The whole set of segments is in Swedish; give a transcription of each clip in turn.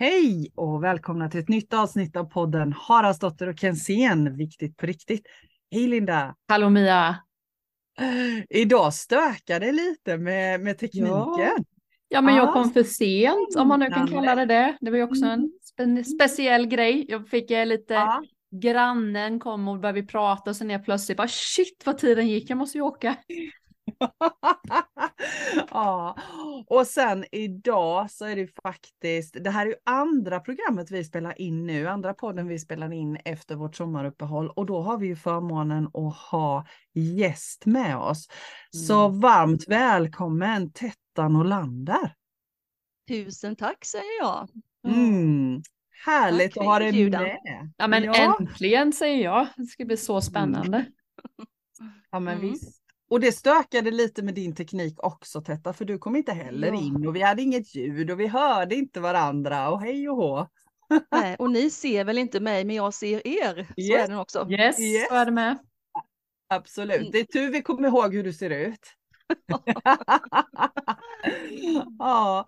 Hej och välkomna till ett nytt avsnitt av podden Haraldsdotter och Kensén, viktigt på riktigt. Hej Linda! Hallå Mia! Idag stökar det lite med, med tekniken. Ja. ja men jag kom för sent om man nu kan kalla det det. Det var ju också en mm. spe speciell grej. Jag fick eh, lite ja. Grannen kom och började prata och sen är plötsligt bara shit vad tiden gick, jag måste ju åka. ja, och sen idag så är det faktiskt, det här är ju andra programmet vi spelar in nu, andra podden vi spelar in efter vårt sommaruppehåll och då har vi ju förmånen att ha gäst med oss. Mm. Så varmt välkommen Tettan Olander. Tusen tack säger jag. Mm. Härligt tack att ha dig med. Ja men ja. äntligen säger jag, det ska bli så spännande. Ja men mm. visst. Och det stökade lite med din teknik också Tetta, för du kom inte heller ja. in och vi hade inget ljud och vi hörde inte varandra och hej och hå. Nej, och ni ser väl inte mig, men jag ser er. Så yes. är det också. Yes, yes. så är det med. Absolut, mm. det är tur vi kommer ihåg hur du ser ut. ja,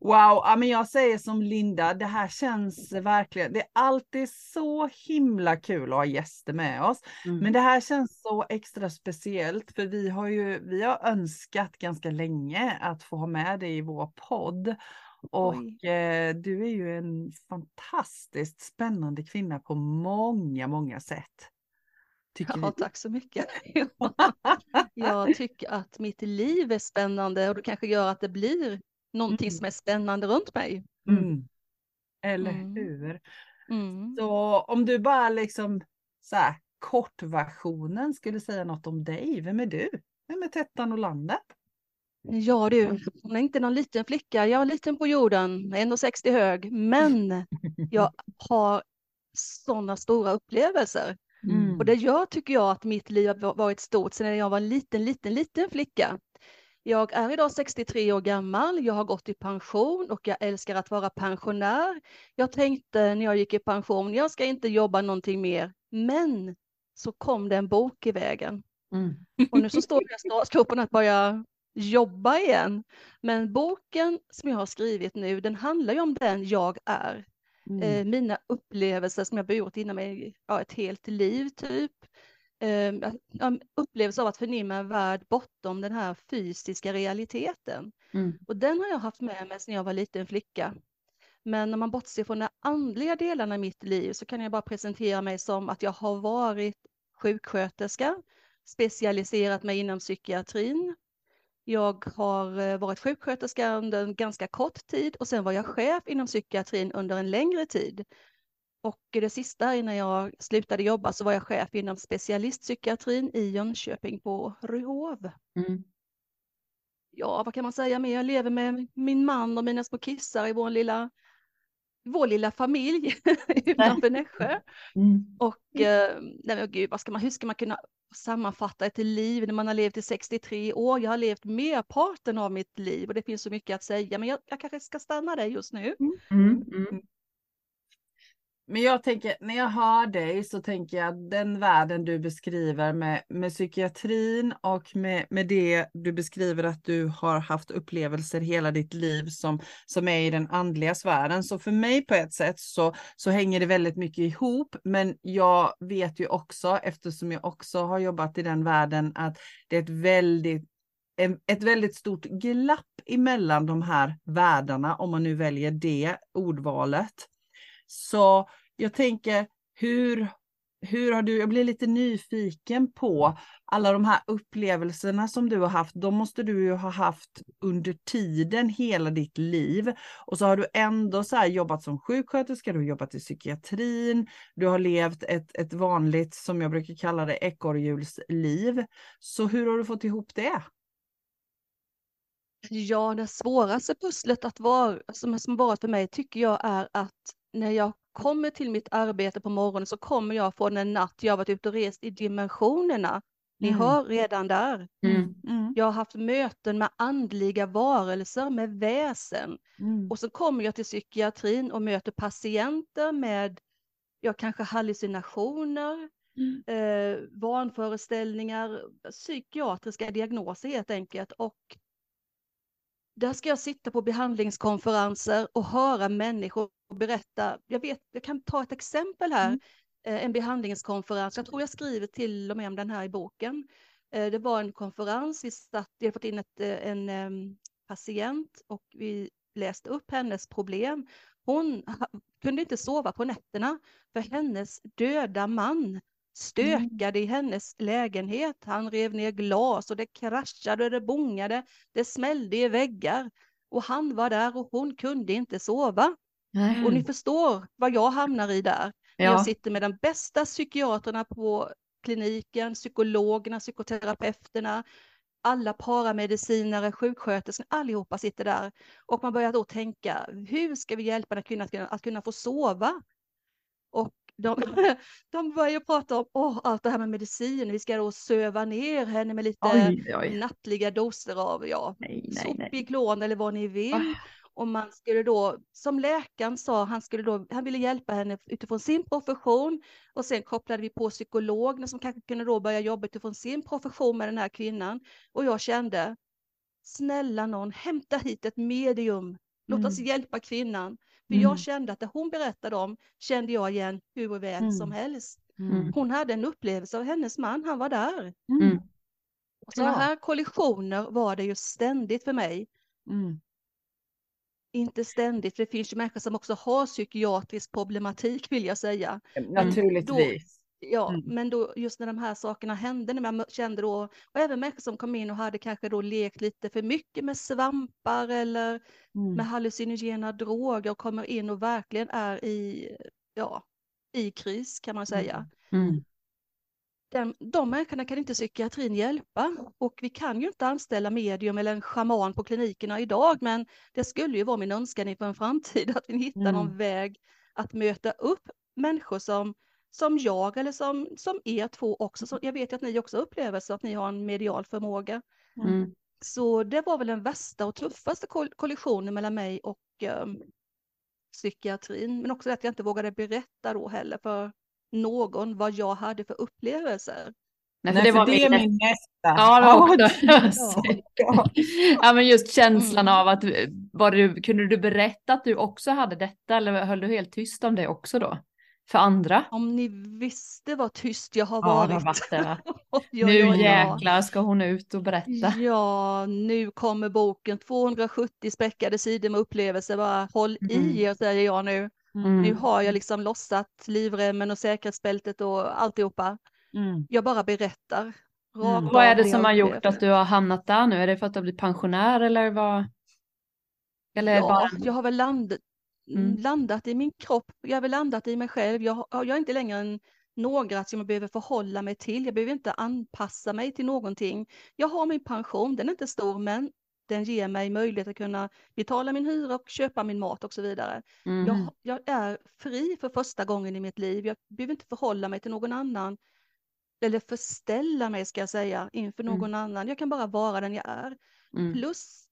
wow, ja, men jag säger som Linda, det här känns verkligen, det är alltid så himla kul att ha gäster med oss. Mm. Men det här känns så extra speciellt för vi har ju, vi har önskat ganska länge att få ha med dig i vår podd. Och eh, du är ju en fantastiskt spännande kvinna på många, många sätt. Tycker ja, tack så mycket. jag tycker att mitt liv är spännande och det kanske gör att det blir någonting mm. som är spännande runt mig. Mm. Eller mm. hur? Mm. Så om du bara liksom så här, kortversionen skulle säga något om dig, vem är du? Vem är Tettan Olander? Ja du, hon är inte någon liten flicka. Jag är liten på jorden, 1,60 hög, men jag har sådana stora upplevelser. Mm. Och det gör tycker jag att mitt liv har varit stort sedan jag var en liten, liten, liten flicka. Jag är idag 63 år gammal, jag har gått i pension och jag älskar att vara pensionär. Jag tänkte när jag gick i pension, jag ska inte jobba någonting mer. Men så kom det en bok i vägen. Mm. Och nu så står jag startgropen att börja jobba igen. Men boken som jag har skrivit nu, den handlar ju om den jag är. Mm. Eh, mina upplevelser som jag burit inom mig ja, ett helt liv typ. Eh, upplevelse av att förnimma en värld bortom den här fysiska realiteten. Mm. Och den har jag haft med mig sedan jag var liten flicka. Men när man bortser från de andliga delarna i mitt liv så kan jag bara presentera mig som att jag har varit sjuksköterska, specialiserat mig inom psykiatrin, jag har eh, varit sjuksköterska under en ganska kort tid och sen var jag chef inom psykiatrin under en längre tid. Och det sista innan jag slutade jobba så var jag chef inom specialistpsykiatrin i Jönköping på Ryhov. Mm. Ja, vad kan man säga mer? Jag lever med min man och mina små kissar i vår lilla, vår lilla familj utanför Nässjö. Mm. Och eh, nej men gud, vad ska man, hur ska man kunna sammanfatta ett liv när man har levt i 63 år. Jag har levt merparten av mitt liv och det finns så mycket att säga, men jag, jag kanske ska stanna där just nu. Mm. Mm. Men jag tänker, när jag hör dig så tänker jag att den världen du beskriver med, med psykiatrin och med, med det du beskriver att du har haft upplevelser hela ditt liv som, som är i den andliga sfären. Så för mig på ett sätt så, så hänger det väldigt mycket ihop. Men jag vet ju också, eftersom jag också har jobbat i den världen, att det är ett väldigt ett väldigt stort glapp emellan de här världarna, om man nu väljer det ordvalet. Så jag tänker, hur, hur har du, jag blir lite nyfiken på alla de här upplevelserna som du har haft. De måste du ju ha haft under tiden hela ditt liv. Och så har du ändå så jobbat som sjuksköterska, du har jobbat i psykiatrin, du har levt ett, ett vanligt, som jag brukar kalla det, ekorrhjulsliv. Så hur har du fått ihop det? Ja, det svåraste pusslet att vara, som, har varit för mig tycker jag är att när jag kommer till mitt arbete på morgonen så kommer jag från en natt jag varit ute och rest i dimensionerna. Ni mm. hör redan där. Mm. Mm. Jag har haft möten med andliga varelser, med väsen. Mm. Och så kommer jag till psykiatrin och möter patienter med, ja kanske hallucinationer, mm. eh, vanföreställningar, psykiatriska diagnoser helt enkelt. Och där ska jag sitta på behandlingskonferenser och höra människor berätta, jag, vet, jag kan ta ett exempel här, Mm. eh, en behandlingskonferens, jag tror jag skriver till och med om den här i boken. Eh, Det var en konferens, vi, satt, vi hade fått in ett, eh, en em, patient och vi läste upp hennes problem. Hon kunde inte sova på nätterna för hennes döda man stökade i hennes lägenhet. Han rev ner glas och det kraschade och det bongade. Det smällde i väggar och han var där och hon kunde inte sova. Nej. Och ni förstår vad jag hamnar i där. Ja. Jag sitter med de bästa psykiaterna på kliniken, psykologerna, psykoterapeuterna, alla paramedicinare, sjuksköterskor, allihopa sitter där. Och man börjar då tänka, hur ska vi hjälpa den här kvinnan att kunna, att kunna få sova? Och de, de börjar prata om åh, allt det här med medicin, vi ska då söva ner henne med lite Oj, oj. nattliga doser av ja. Sopiklon eller vad ni vill. Ah. Och man skulle då, som läkaren sa, han, skulle då, han ville hjälpa henne utifrån sin profession och sen kopplade vi på psykologerna som kanske kunde då börja jobba utifrån sin profession med den här kvinnan. Och jag kände, snälla någon, hämta hit ett medium, låt oss Mm. hjälpa kvinnan. För Mm. jag kände att det hon berättade om kände jag igen hur väl Mm. som helst. Mm. Hon hade en upplevelse av hennes man, han var där. Mm. Och sådana Ja. här kollisioner var det ju ständigt för mig. Mm. Inte ständigt, för det finns ju människor som också har psykiatrisk problematik vill jag säga. Naturligtvis. Ja, Mm. men då just när de här sakerna hände, när man kände då, och även människor som kom in och hade kanske då lekt lite för mycket med svampar eller Mm. med hallucinogena droger och kommer in och verkligen är i, ja, i kris kan man säga. Mm. Den, de människorna kan inte psykiatrin hjälpa och vi kan ju inte anställa medium eller en schaman på klinikerna idag men det skulle ju vara min önskan inför en framtid att vi hittar någon Mm. väg att möta upp människor som, som jag eller som, som er två också. Så jag vet ju att ni också upplever så att ni har en medial förmåga. Mm. Så det var väl den värsta och tuffaste koll- kollisionen mellan mig och ehm, psykiatrin. Men också att jag inte vågade berätta då heller för någon vad jag hade för upplevelser. Nej, för det var är min min nästa. Ja, det var också. Ja. ja, men just känslan Mm. av att, var du, kunde du berätta att du också hade detta eller höll du helt tyst om det också då? För andra? Om ni visste vad tyst jag har Ja, det har varit. varit det. oj, nu ja. jäklar ska hon ut och berätta. Ja, nu kommer boken. 270 späckade sidor med upplevelser. Bara håll Mm. i er säger jag nu. Mm. Nu har jag liksom lossat livremmen och säkerhetsbältet och alltihopa. Mm. Jag bara berättar. Mm. Vad är det som har gjort att du har hamnat där nu? Är det för att du har blivit pensionär eller vad? Eller Ja, bara... jag har väl landat, Mm. landat i min kropp. Jag har väl landat i mig själv. Jag, har- jag är inte längre en några som jag behöver förhålla mig till. Jag behöver inte anpassa mig till någonting. Jag har min pension, den är inte stor men den ger mig möjlighet att kunna betala min hyra och köpa min mat och så vidare. Mm. Jag, jag är fri för första gången i mitt liv. Jag behöver inte förhålla mig till någon annan. Eller förställa mig ska jag säga inför Mm. någon annan. Jag kan bara vara den jag är. Mm. Plus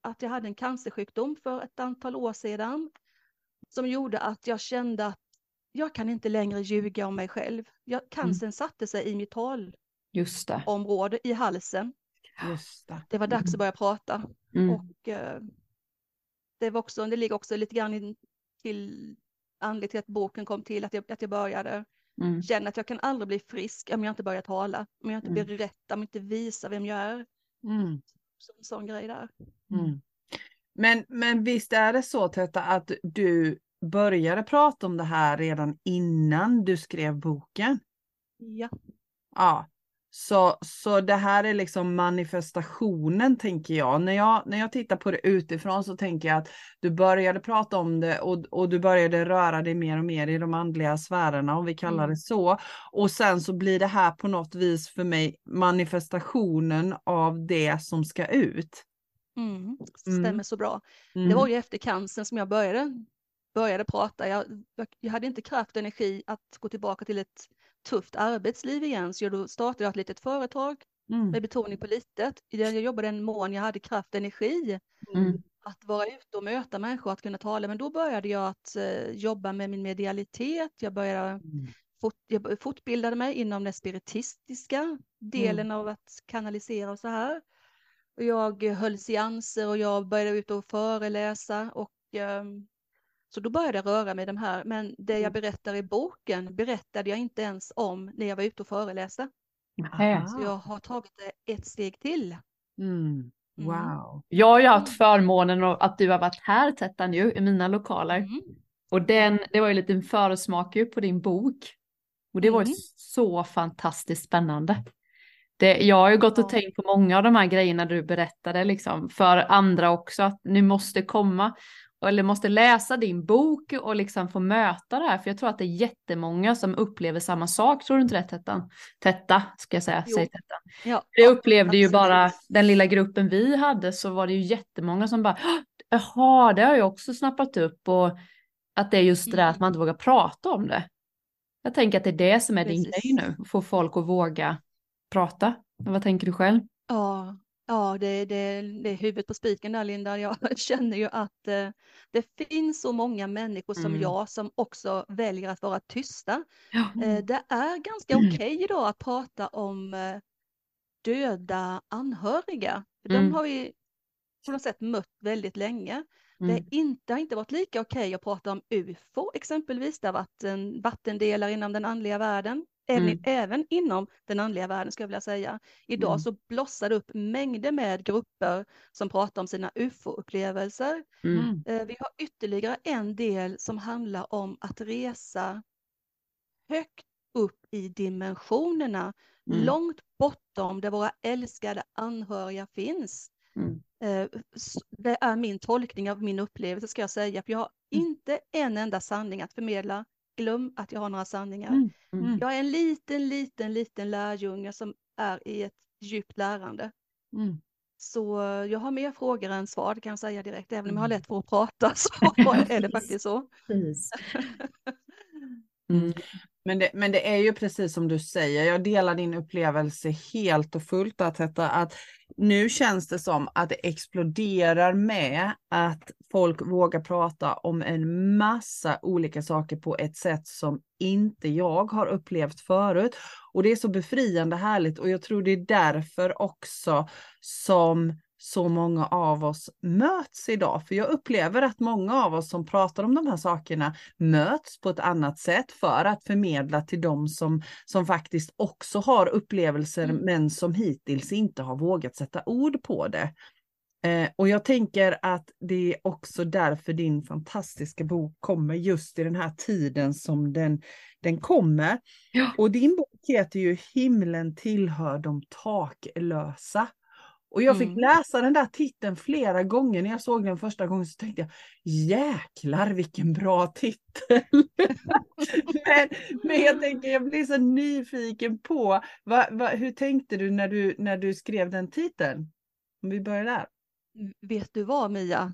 att jag hade en cancersjukdom för ett antal år sedan. Som gjorde att jag kände att jag kan inte längre ljuga om mig själv. Jag, cancern satte sig i mitt talområde, i halsen. Just det. Det var dags att börja prata. Mm. Och eh, det, var också, det ligger också lite grann in, till anledning till att boken kom till, att jag, att jag började Mm. känna att jag kan aldrig bli frisk om jag inte börjar tala, om jag inte Mm. berättar, om jag inte visar vem jag är. Så, en sån grej där. Mm. Men, men visst är det så Tetta att du började prata om det här redan innan du skrev boken? Ja, Ja, så, så det här är liksom manifestationen tänker jag. När, jag. när jag tittar på det utifrån så tänker jag att du började prata om det och, och du började röra dig mer och mer i de andliga sfärerna om vi kallar Mm. det så. Och sen så blir det här på något vis för mig manifestationen av det som ska ut. mm. Mm. stämmer så bra. Mm. Det var ju efter cancern som jag började, började prata. Jag, jag, jag hade inte kraft och energi att gå tillbaka till ett tufft arbetsliv igen, så då startade jag ett litet företag Mm. med betoning på litet. Jag jobbade en mån jag hade kraft och energi Mm. att vara ute och möta människor, att kunna tala. Men då började jag att eh, jobba med min medialitet. Jag började Mm. fort, jag fortbildade mig inom den spiritistiska delen av att kanalisera och så här. Och jag höll seanser och jag började ut och föreläsa och ehm, Så då började jag röra mig i de här, men det jag Mm. berättar i boken berättade jag inte ens om när jag var ute och föreläste. Så jag har tagit det ett steg till. Mm. Mm. Wow. Jag har ju haft förmånen att du har varit här Tettan ju i mina lokaler. Mm. Och den, det var ju lite en försmak ju på din bok. Och det var ju Mm. så fantastiskt spännande. Det, jag har ju gått och tänkt på många av de här grejerna du berättade liksom för andra också att ni måste komma eller måste läsa din bok och liksom få möta det här för jag tror att det är jättemånga som upplever samma sak. Tror du inte det Tettan? Tetta ska jag säga, Jo. säg Tettan. Ja, Jag upplevde ju absolut. bara den lilla gruppen vi hade så var det ju jättemånga som bara jaha, det har jag också snappat upp och att det är just det där att man inte vågar prata om det. Jag tänker att det är det som är din Precis. grej nu, att få folk att våga prata. Vad tänker du själv? Ja, ja det, det, det är huvudet på spiken där Linda. Jag känner ju att eh, det finns så många människor som Mm. jag som också väljer att vara tysta. Ja. Eh, det är ganska Mm. okej idag att prata om eh, döda anhöriga. De Mm. har vi på något sätt mött väldigt länge. Det Mm. är inte, har inte varit lika okej att prata om UFO exempelvis. Det har varit en vattendelare inom den andliga världen. Även, Mm. även inom den andliga världen skulle jag vilja säga. Idag Mm. så blossar det upp mängder med grupper som pratar om sina UFO-upplevelser. Mm. Eh, Vi har ytterligare en del som handlar om att resa högt upp i dimensionerna, Mm. långt bortom där våra älskade anhöriga finns. Mm. Eh, Det är min tolkning av min upplevelse ska jag säga, för jag har Mm. inte en enda sanning att förmedla. Glöm att jag har några sanningar. Mm. Mm. Jag är en liten, liten, liten lärjunge som är i ett djupt lärande. Mm. Så jag har mer frågor än svar, det kan jag säga direkt. Även om jag har Mm. lätt för att prata så är det faktiskt så. Mm. Men, det, men det är ju precis som du säger, jag delar din upplevelse helt och fullt att, detta, att nu känns det som att det exploderar med att folk vågar prata om en massa olika saker på ett sätt som inte jag har upplevt förut. Och det är så befriande härligt och jag tror det är därför också som så många av oss möts idag. För jag upplever att många av oss som pratar om de här sakerna möts på ett annat sätt för att förmedla till dem som, som faktiskt också har upplevelser Mm. men som hittills inte har vågat sätta ord på det. Eh, och jag tänker att det är också därför din fantastiska bok kommer just i den här tiden som den, den kommer. Ja. Och din bok heter ju Himlen tillhör de taklösa. Och jag fick Mm. läsa den där titeln flera gånger när jag såg den första gången så tänkte jag jäklar vilken bra titel. men, men jag tänker jag blir så nyfiken på va, va, hur tänkte du när, du när du skrev den titeln? Om vi börjar där. Vet du vad Mia?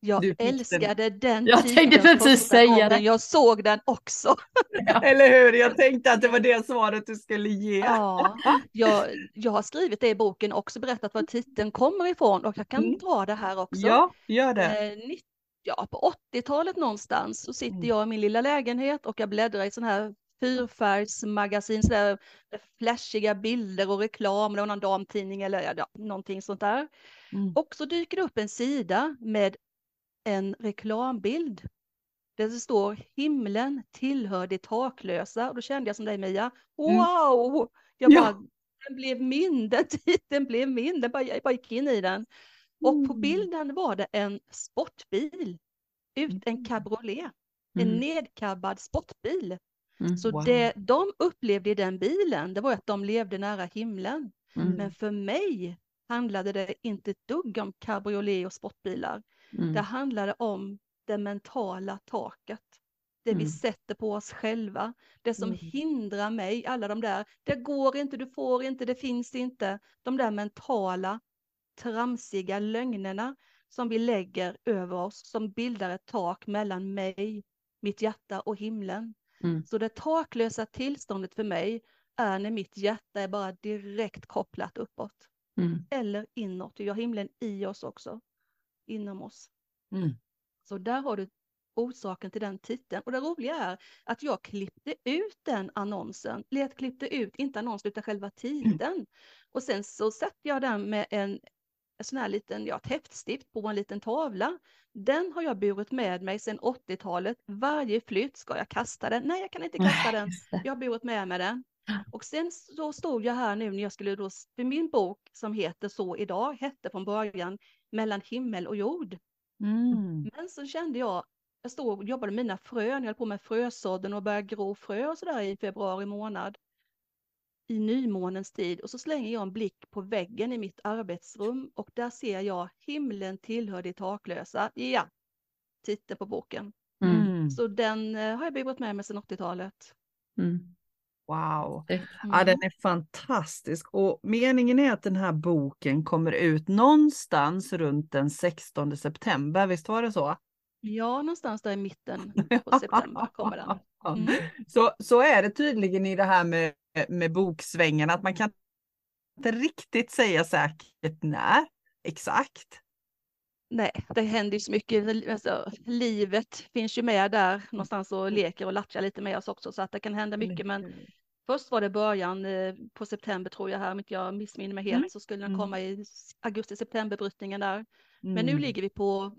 Jag Du fick den. älskade den Jag tänkte precis säga det. Jag såg den också. Eller hur? Jag tänkte att det var det svaret du skulle ge. Ja, jag, jag har skrivit det i boken också, berättat var titeln kommer ifrån och jag kan Mm. dra det här också. Ja, gör det. Eh, ja, på 80-talet någonstans så sitter Mm. jag i min lilla lägenhet och jag bläddrar i sån här fyrfärgsmagasin, så där flashiga bilder och reklam, var någon damtidning eller ja, någonting sånt där. Mm. Och så dyker det upp en sida med en reklambild där det står himlen tillhör de taklösa och då kände jag som dig Mia, wow! Jag Ja. bara, den blev min, den titeln blev min, den bara, jag bara gick in i den. Och på Mm. bilden var det en sportbil, ut en Mm. cabriolet, en Mm. nedkabbad sportbil. Mm. Så Wow. det de upplevde i den bilen, det var att de levde nära himlen. Mm. Men för mig handlade det inte ett dugg om cabriolet och sportbilar. Det Mm. handlade om det mentala taket. Det vi Mm. sätter på oss själva. Det som Mm. hindrar mig, alla de där, det går inte, du får inte, det finns inte. De där mentala, tramsiga lögnerna som vi lägger över oss, som bildar ett tak mellan mig, mitt hjärta och himlen. Mm. Så det taklösa tillståndet för mig är när mitt hjärta är bara direkt kopplat uppåt. Mm. Eller inåt, vi har himlen i oss också, inom oss. Mm. Så där har du orsaken till den titeln. Och det roliga är att jag klippte ut den annonsen, let klippte ut, inte annonsen utan själva titeln. Och sen så satte jag den med en en sån här liten, ja, ett häftstift på en liten tavla. Den har jag burit med mig sedan 80-talet. Varje flytt ska jag kasta den. Nej, jag kan inte kasta den. Jag har burit med mig den. Och sen så stod jag här nu när jag skulle då, för min bok som heter så idag, hette från början Mellan himmel och jord. Mm. Men så kände jag, jag stod och jobbade med mina frön, jag höll på med frösådden och började gro frö och sådär i februari månad. I nymånens tid och så slänger jag en blick på väggen i mitt arbetsrum och där ser jag himlen tillhör de taklösa. Ja, titta på boken. Mm. Så den eh, har jag burit med mig sedan 80-talet. Mm. Wow, mm. ja, den är fantastisk och meningen är att den här boken kommer ut någonstans runt den 16 september, visst var det så? Ja, någonstans där i mitten på september kommer den. Mm. Så, så är det tydligen i det här med, med boksvängen, att man kan inte riktigt säga säkert när exakt. Nej, det händer ju så mycket. Alltså, livet finns ju med där någonstans och leker och latchar lite med oss också så att det kan hända mycket. Men först var det början eh, på september tror jag här, om inte jag missminner mig helt, mm. så skulle den mm. komma i augusti-september-brytningen där. Mm. Men nu mm. ligger vi på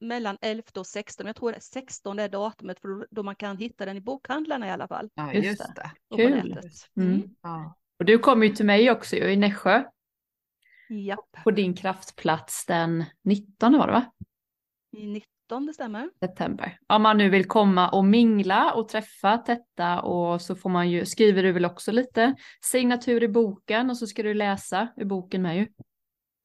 mellan 11 och 16. Jag tror det är 16 är datumet för då man kan hitta den i bokhandlarna i alla fall. Ja, just det. Kul. Mm. Ja. Och du kommer ju till mig också i Nässjö. Japp. På din kraftplats den 19 var det va? I 19, det stämmer. September. Om man nu vill komma och mingla och träffa Tetta och så får man ju, skriver du väl också lite signatur i boken och så ska du läsa i boken med ju.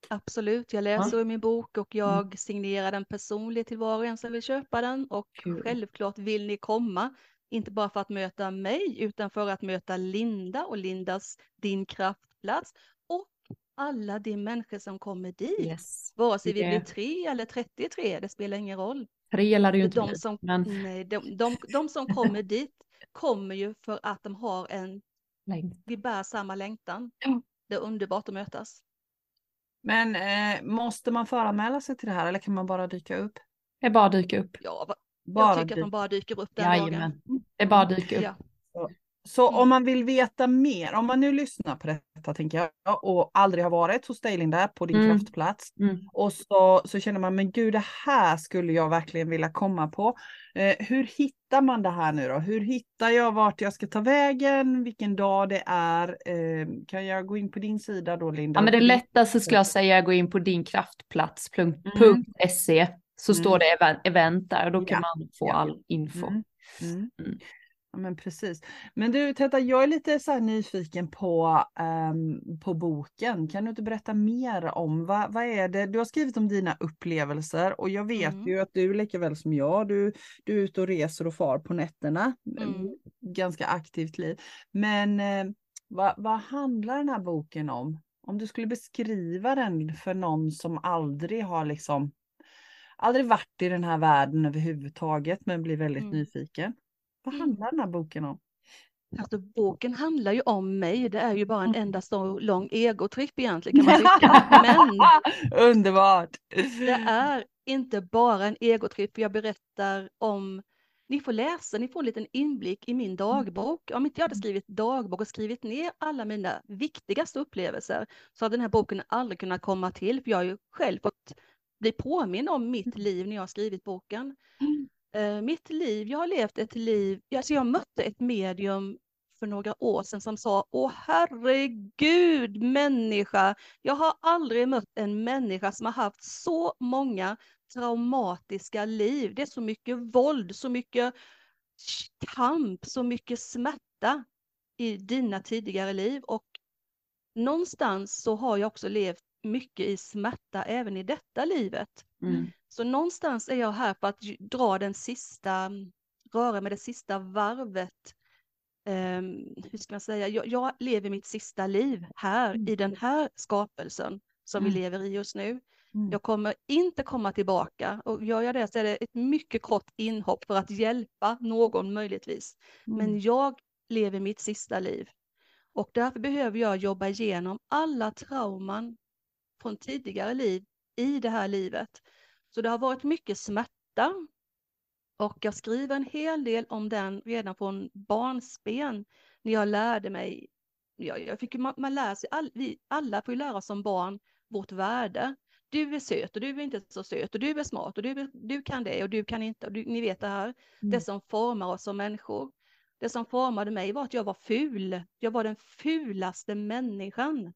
Absolut, jag läser ja. i min bok och mm. jag signerar den personligt till var och en som vill köpa den och Kul. självklart vill ni komma, inte bara för att möta mig utan för att möta Linda och Lindas Din kraftplats alla de människor som kommer dit. Yes. Vare sig vi blir tre eller 33, det spelar ingen roll. Tre lär det ju inte de som, men... nej, de, de, de som kommer dit kommer ju för att de har en, Längtan. vi bär samma längtan. Ja. Det är underbart att mötas. Men eh, måste man föranmäla sig till det här eller kan man bara dyka upp? Det är bara dyka upp. Ja, bara jag tycker att man bara dyker upp den Jajamän. dagen. Det är bara dyka upp. Ja. Så mm. om man vill veta mer, om man nu lyssnar på detta tänker jag och aldrig har varit hos dig Linda på din mm. kraftplats mm. och så, så känner man men gud det här skulle jag verkligen vilja komma på. Eh, hur hittar man det här nu då? Hur hittar jag vart jag ska ta vägen, vilken dag det är? Eh, kan jag gå in på din sida då Linda? Ja men det lättaste skulle jag säga är att gå in på dinkraftplats.se så mm. står det event där och då kan ja. man få all info. Mm. Men precis. Men du Tetta, jag är lite så nyfiken på, um, på boken. Kan du inte berätta mer om vad, vad är det? Du har skrivit om dina upplevelser och jag vet mm. ju att du lika väl som jag, du, du är ute och reser och far på nätterna. Mm. Ganska aktivt liv. Men uh, vad, vad handlar den här boken om? Om du skulle beskriva den för någon som aldrig har liksom aldrig varit i den här världen överhuvudtaget men blir väldigt mm. nyfiken. Vad mm. handlar den här boken om? Alltså boken handlar ju om mig, det är ju bara en mm. enda stor lång egotripp egentligen kan man tycka. Men Underbart! Det är inte bara en egotripp, jag berättar om ni får läsa, ni får en liten inblick i min dagbok. Om inte jag hade skrivit dagbok och skrivit ner alla mina viktigaste upplevelser så hade den här boken aldrig kunnat komma till, för jag har ju själv fått bli påminn om mitt mm. liv när jag har skrivit boken. Eh, mitt liv, jag har levt ett liv, alltså jag mötte ett medium för några år sedan som sa Åh herregud människa, jag har aldrig mött en människa som har haft så många traumatiska liv. Det är så mycket våld, så mycket kamp, så mycket smärta i dina tidigare liv och någonstans så har jag också levt mycket i smärta även i detta livet. Mm. Så någonstans är jag här för att dra den sista, röra med det sista varvet. Um, hur ska man säga, jag, jag, lever mitt sista liv här mm. i den här skapelsen som mm. vi lever i just nu. Mm. Jag kommer inte komma tillbaka och gör jag det så är det ett mycket kort inhopp för att hjälpa någon möjligtvis. Men mm. jag lever mitt sista liv och därför behöver jag jobba igenom alla trauman från tidigare liv i det här livet. Så det har varit mycket smärta och jag skriver en hel del om den redan från barnsben när jag lärde mig. Jag, jag fick, man, man lär sig, all, vi alla får ju lära oss som barn vårt värde. du är söt och du är inte så söt och du är smart och du, du kan det och du kan inte. Och du, ni vet det här, mm. det som formar oss som människor. Det som formade mig var att jag var ful. Jag var den fulaste människan.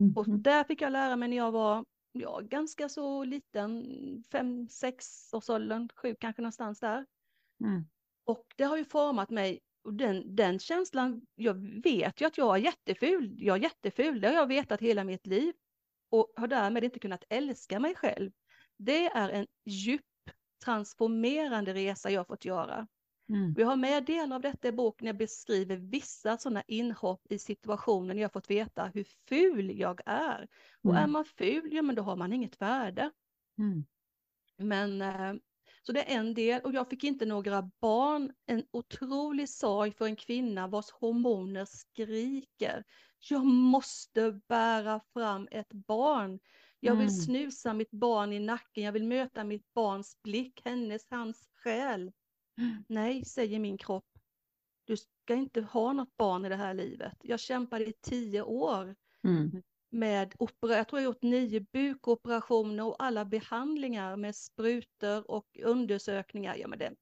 Mm. Och där fick jag lära mig när jag var ja, ganska så liten, fem, sex års åldern, sju kanske någonstans där. Mm. Och det har ju format mig och den, den känslan, jag vet ju att jag är jätteful, jag är jätteful, det har jag vetat hela mitt liv och har därmed inte kunnat älska mig själv. Det är en djup transformerande resa jag fått göra. Mm. Vi har med delar av detta i boken, jag beskriver vissa sådana inhopp i situationen jag fått veta hur ful jag är. Och mm. är man ful, ja men då har man inget värde. Mm. Men eh, så det är en del och jag fick inte några barn. En otrolig sorg för en kvinna vars hormoner skriker. Jag måste bära fram ett barn. Jag vill mm. snusa mitt barn i nacken. Jag vill möta mitt barns blick, hennes, hans själ. Nej, säger min kropp. Du ska inte ha något barn i det här livet. Jag kämpade i tio år. Mm med, jag tror jag gjort nio bukoperationer och alla behandlingar med sprutor och undersökningar. Ja, men det,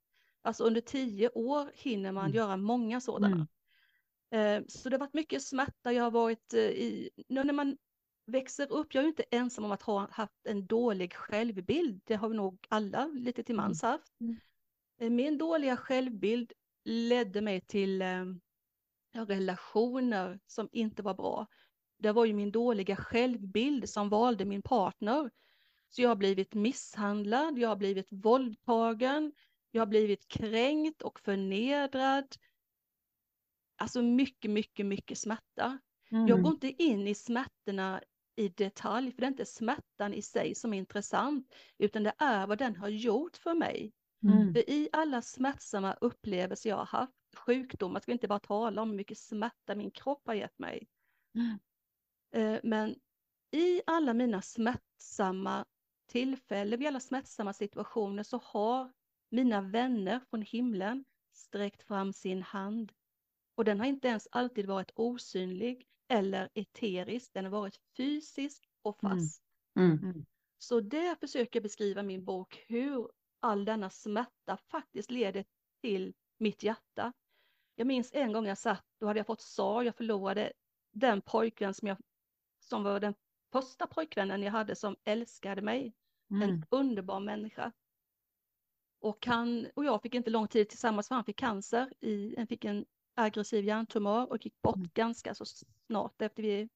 alltså under tio år hinner man mm. göra många sådana. Mm. Eh, så det har varit mycket smärta, jag har varit eh, i, nu när man växer upp, jag är inte ensam om att ha haft en dålig självbild, det har vi nog alla lite till mans mm. haft. Mm. Min dåliga självbild ledde mig till eh, relationer som inte var bra det var ju min dåliga självbild som valde min partner. Så jag har blivit misshandlad, jag har blivit våldtagen, jag har blivit kränkt och förnedrad. Alltså mycket, mycket, mycket smärta. Mm. Jag går inte in i smärtorna i detalj, för det är inte smärtan i sig som är intressant, utan det är vad den har gjort för mig. Mm. För i alla smärtsamma upplevelser jag har haft, sjukdomar, ska vi inte bara tala om hur mycket smärta min kropp har gett mig. Mm. Eh, men i alla mina smärtsamma tillfällen, vid alla smärtsamma situationer så har mina vänner från himlen sträckt fram sin hand. Och den har inte ens alltid varit osynlig eller eterisk, den har varit fysisk och mm. fast. Mm. Mm. Så det försöker jag beskriva i min bok, hur all denna smärta faktiskt leder till mitt hjärta. Jag minns en gång jag satt, då hade jag fått sorg, jag förlorade den pojkvän som jag som var den första pojkvännen jag hade som älskade mig. Mm. En underbar människa. Och, han, och jag fick inte lång tid tillsammans för han fick cancer, i, han fick en aggressiv hjärntumör och gick bort mm. ganska så snart efter vi,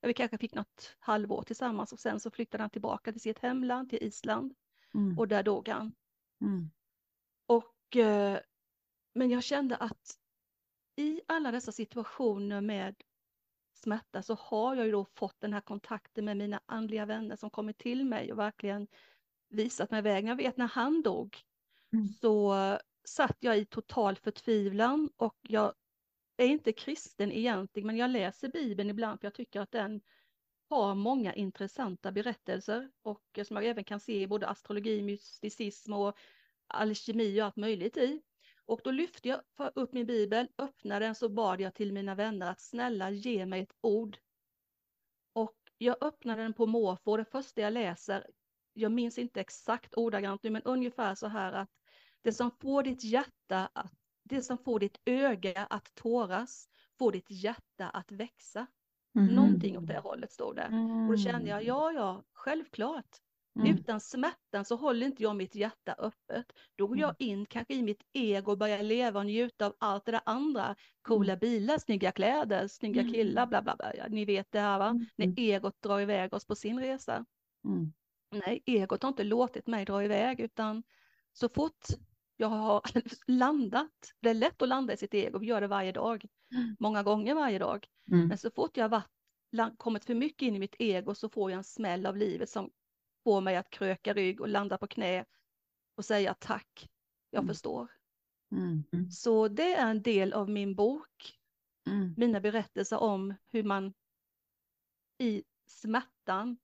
ja, vi kanske fick något halvår tillsammans och sen så flyttade han tillbaka till sitt hemland, till Island. Mm. Och där dog han. Mm. Och, eh, men jag kände att i alla dessa situationer med smärta så har jag ju då fått den här kontakten med mina andliga vänner som kommit till mig och verkligen visat mig vägen. Jag vet när han dog mm. så satt jag i total förtvivlan och jag är inte kristen egentligen men jag läser Bibeln ibland för jag tycker att den har många intressanta berättelser och som jag även kan se i både astrologi, mysticism och alkemi och allt möjligt i. Och då lyfte jag upp min bibel, öppnade den så bad jag till mina vänner att snälla ge mig ett ord. Och jag öppnade den på måfå, det första jag läser, jag minns inte exakt ordagrant nu, men ungefär så här att det som får ditt hjärta att, det som får ditt öga att tåras, får ditt hjärta att växa. Mm. Någonting åt det hållet står det. Mm. Och då kände jag, ja, ja, självklart. Mm. Utan smärtan så håller inte jag mitt hjärta öppet. Då går jag mm. in kanske i mitt ego och börjar leva och njuta av allt det där andra. Coola mm. bilar, snygga kläder, snygga mm. killar, bla bla bla. Ni vet det här va, när egot drar iväg oss på sin resa. Mm. Nej, egot har inte låtit mig dra iväg utan så fort jag har landat, det är lätt att landa i sitt ego, vi gör det varje dag, många gånger varje dag. Mm. Men så fort jag varit, kommit för mycket in i mitt ego så får jag en smäll av livet som få mig att kröka rygg och landa på knä och säga tack, jag mm. förstår. Mm. mm. Så det är en del av min bok, mm. mina berättelser om hur man i smärtan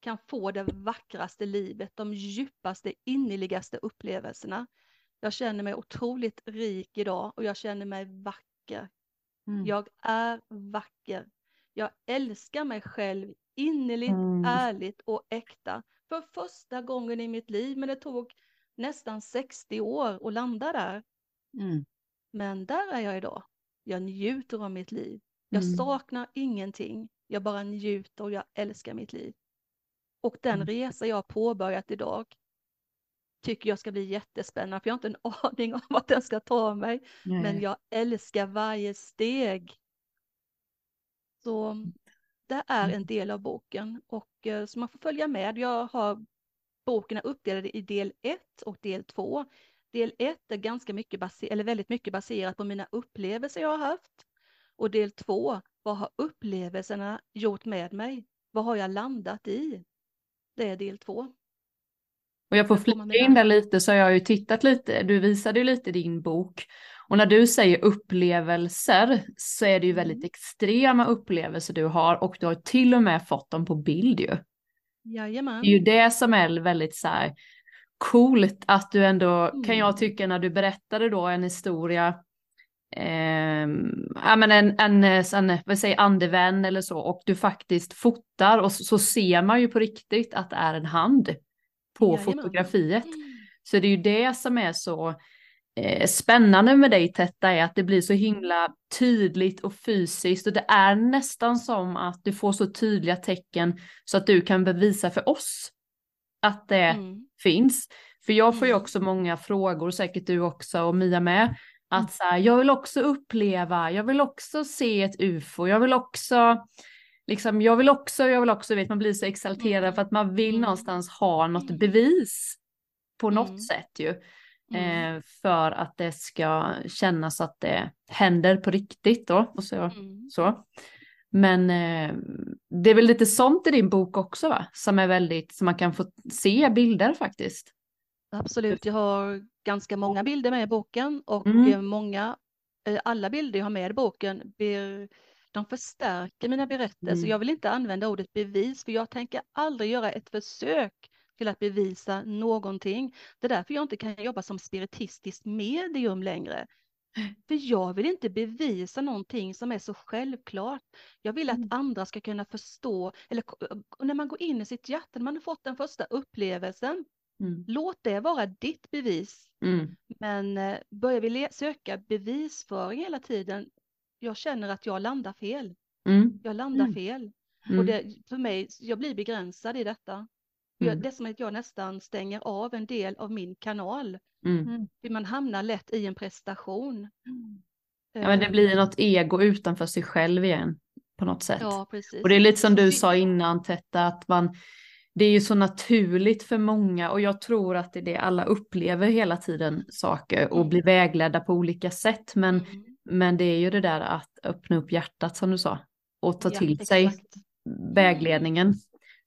kan få det vackraste livet, de djupaste, innerligaste upplevelserna. Jag känner mig otroligt rik idag och jag känner mig vacker. Mm. Jag är vacker. Jag älskar mig själv innerligt, mm. ärligt och äkta. för första gången i mitt liv, men det tog nästan 60 år att landa där. Mm. Men där är jag idag. Jag njuter av mitt liv. Jag mm. saknar ingenting. Jag bara njuter och jag älskar mitt liv. Och den mm. resa jag har påbörjat idag tycker jag ska bli jättespännande, för jag har inte en aning om vart den ska ta mig. Nej. Men jag älskar varje steg. Så det är en del av boken och eh, så man får följa med. Jag har boken är uppdelad i del 1 och del 2. Del 1 är ganska mycket baser, eller väldigt mycket baserat på mina upplevelser jag har haft. Och del 2, vad har upplevelserna gjort med mig? Vad har jag landat i? Det är del 2. Och jag får flika in där lite så har jag ju tittat lite, du visade ju lite din bok. Och när du säger upplevelser så är det ju mm. väldigt extrema upplevelser du har och du har till och med fått dem på bild ju. Jajamän. Det är ju det som är väldigt så här coolt att du ändå, mm. kan jag mm. tycka när du berättade då en historia, eh, ja men en, en, en vad säger, andevän eller så och du faktiskt fotar och så, så, ser man ju på riktigt att det är en hand på Jajamän. fotografiet. Mm. Så det är ju det som är så eh, spännande med dig Tetta är att det blir så himla tydligt och fysiskt och det är nästan som att du får så tydliga tecken så att du kan bevisa för oss att det mm. finns. För jag får ju mm. också många frågor, säkert du också och Mia med, att mm. så här, jag vill också uppleva, jag vill också se ett ufo, jag vill också liksom, jag vill också, jag vill också, vet man blir så exalterad mm. för att man vill mm. någonstans ha något bevis på något mm. sätt ju. Mm. Eh, för att det ska kännas att det händer på riktigt då. Och så, mm. så. Men eh, det är väl lite sånt i din bok också va? Som är väldigt, som man kan få se bilder faktiskt. Absolut, jag har ganska många bilder med i boken och mm. många, eh, alla bilder jag har med i boken blir de förstärker mina berättelser. Mm. Jag vill inte använda ordet bevis för jag tänker aldrig göra ett försök till att bevisa någonting. Det är därför jag inte kan jobba som spiritistiskt medium längre. För jag vill inte bevisa någonting som är så självklart. Jag vill att mm. andra ska kunna förstå, eller när man går in i sitt hjärta, när man har fått den första upplevelsen, mm. låt det vara ditt bevis. Mm. Men eh, börjar vi söka bevisföring hela tiden, jag känner att jag landar fel. Mm. Jag landar mm. fel. Och mm. det, för mig, jag blir begränsad i detta. Jag, det är som att jag nästan stänger av en del av min kanal. Mm. För man hamnar lätt i en prestation. Ja, men det blir eh. något ego utanför sig själv igen på något sätt. Ja, precis. Och det är lite som du sa innan Tetta, att man, det är ju så naturligt för många och jag tror att det är det alla upplever hela tiden saker och mm. blir vägledda på olika sätt. Men mm. Men det är ju det där att öppna upp hjärtat som du sa och ta ja, till exakt. sig vägledningen.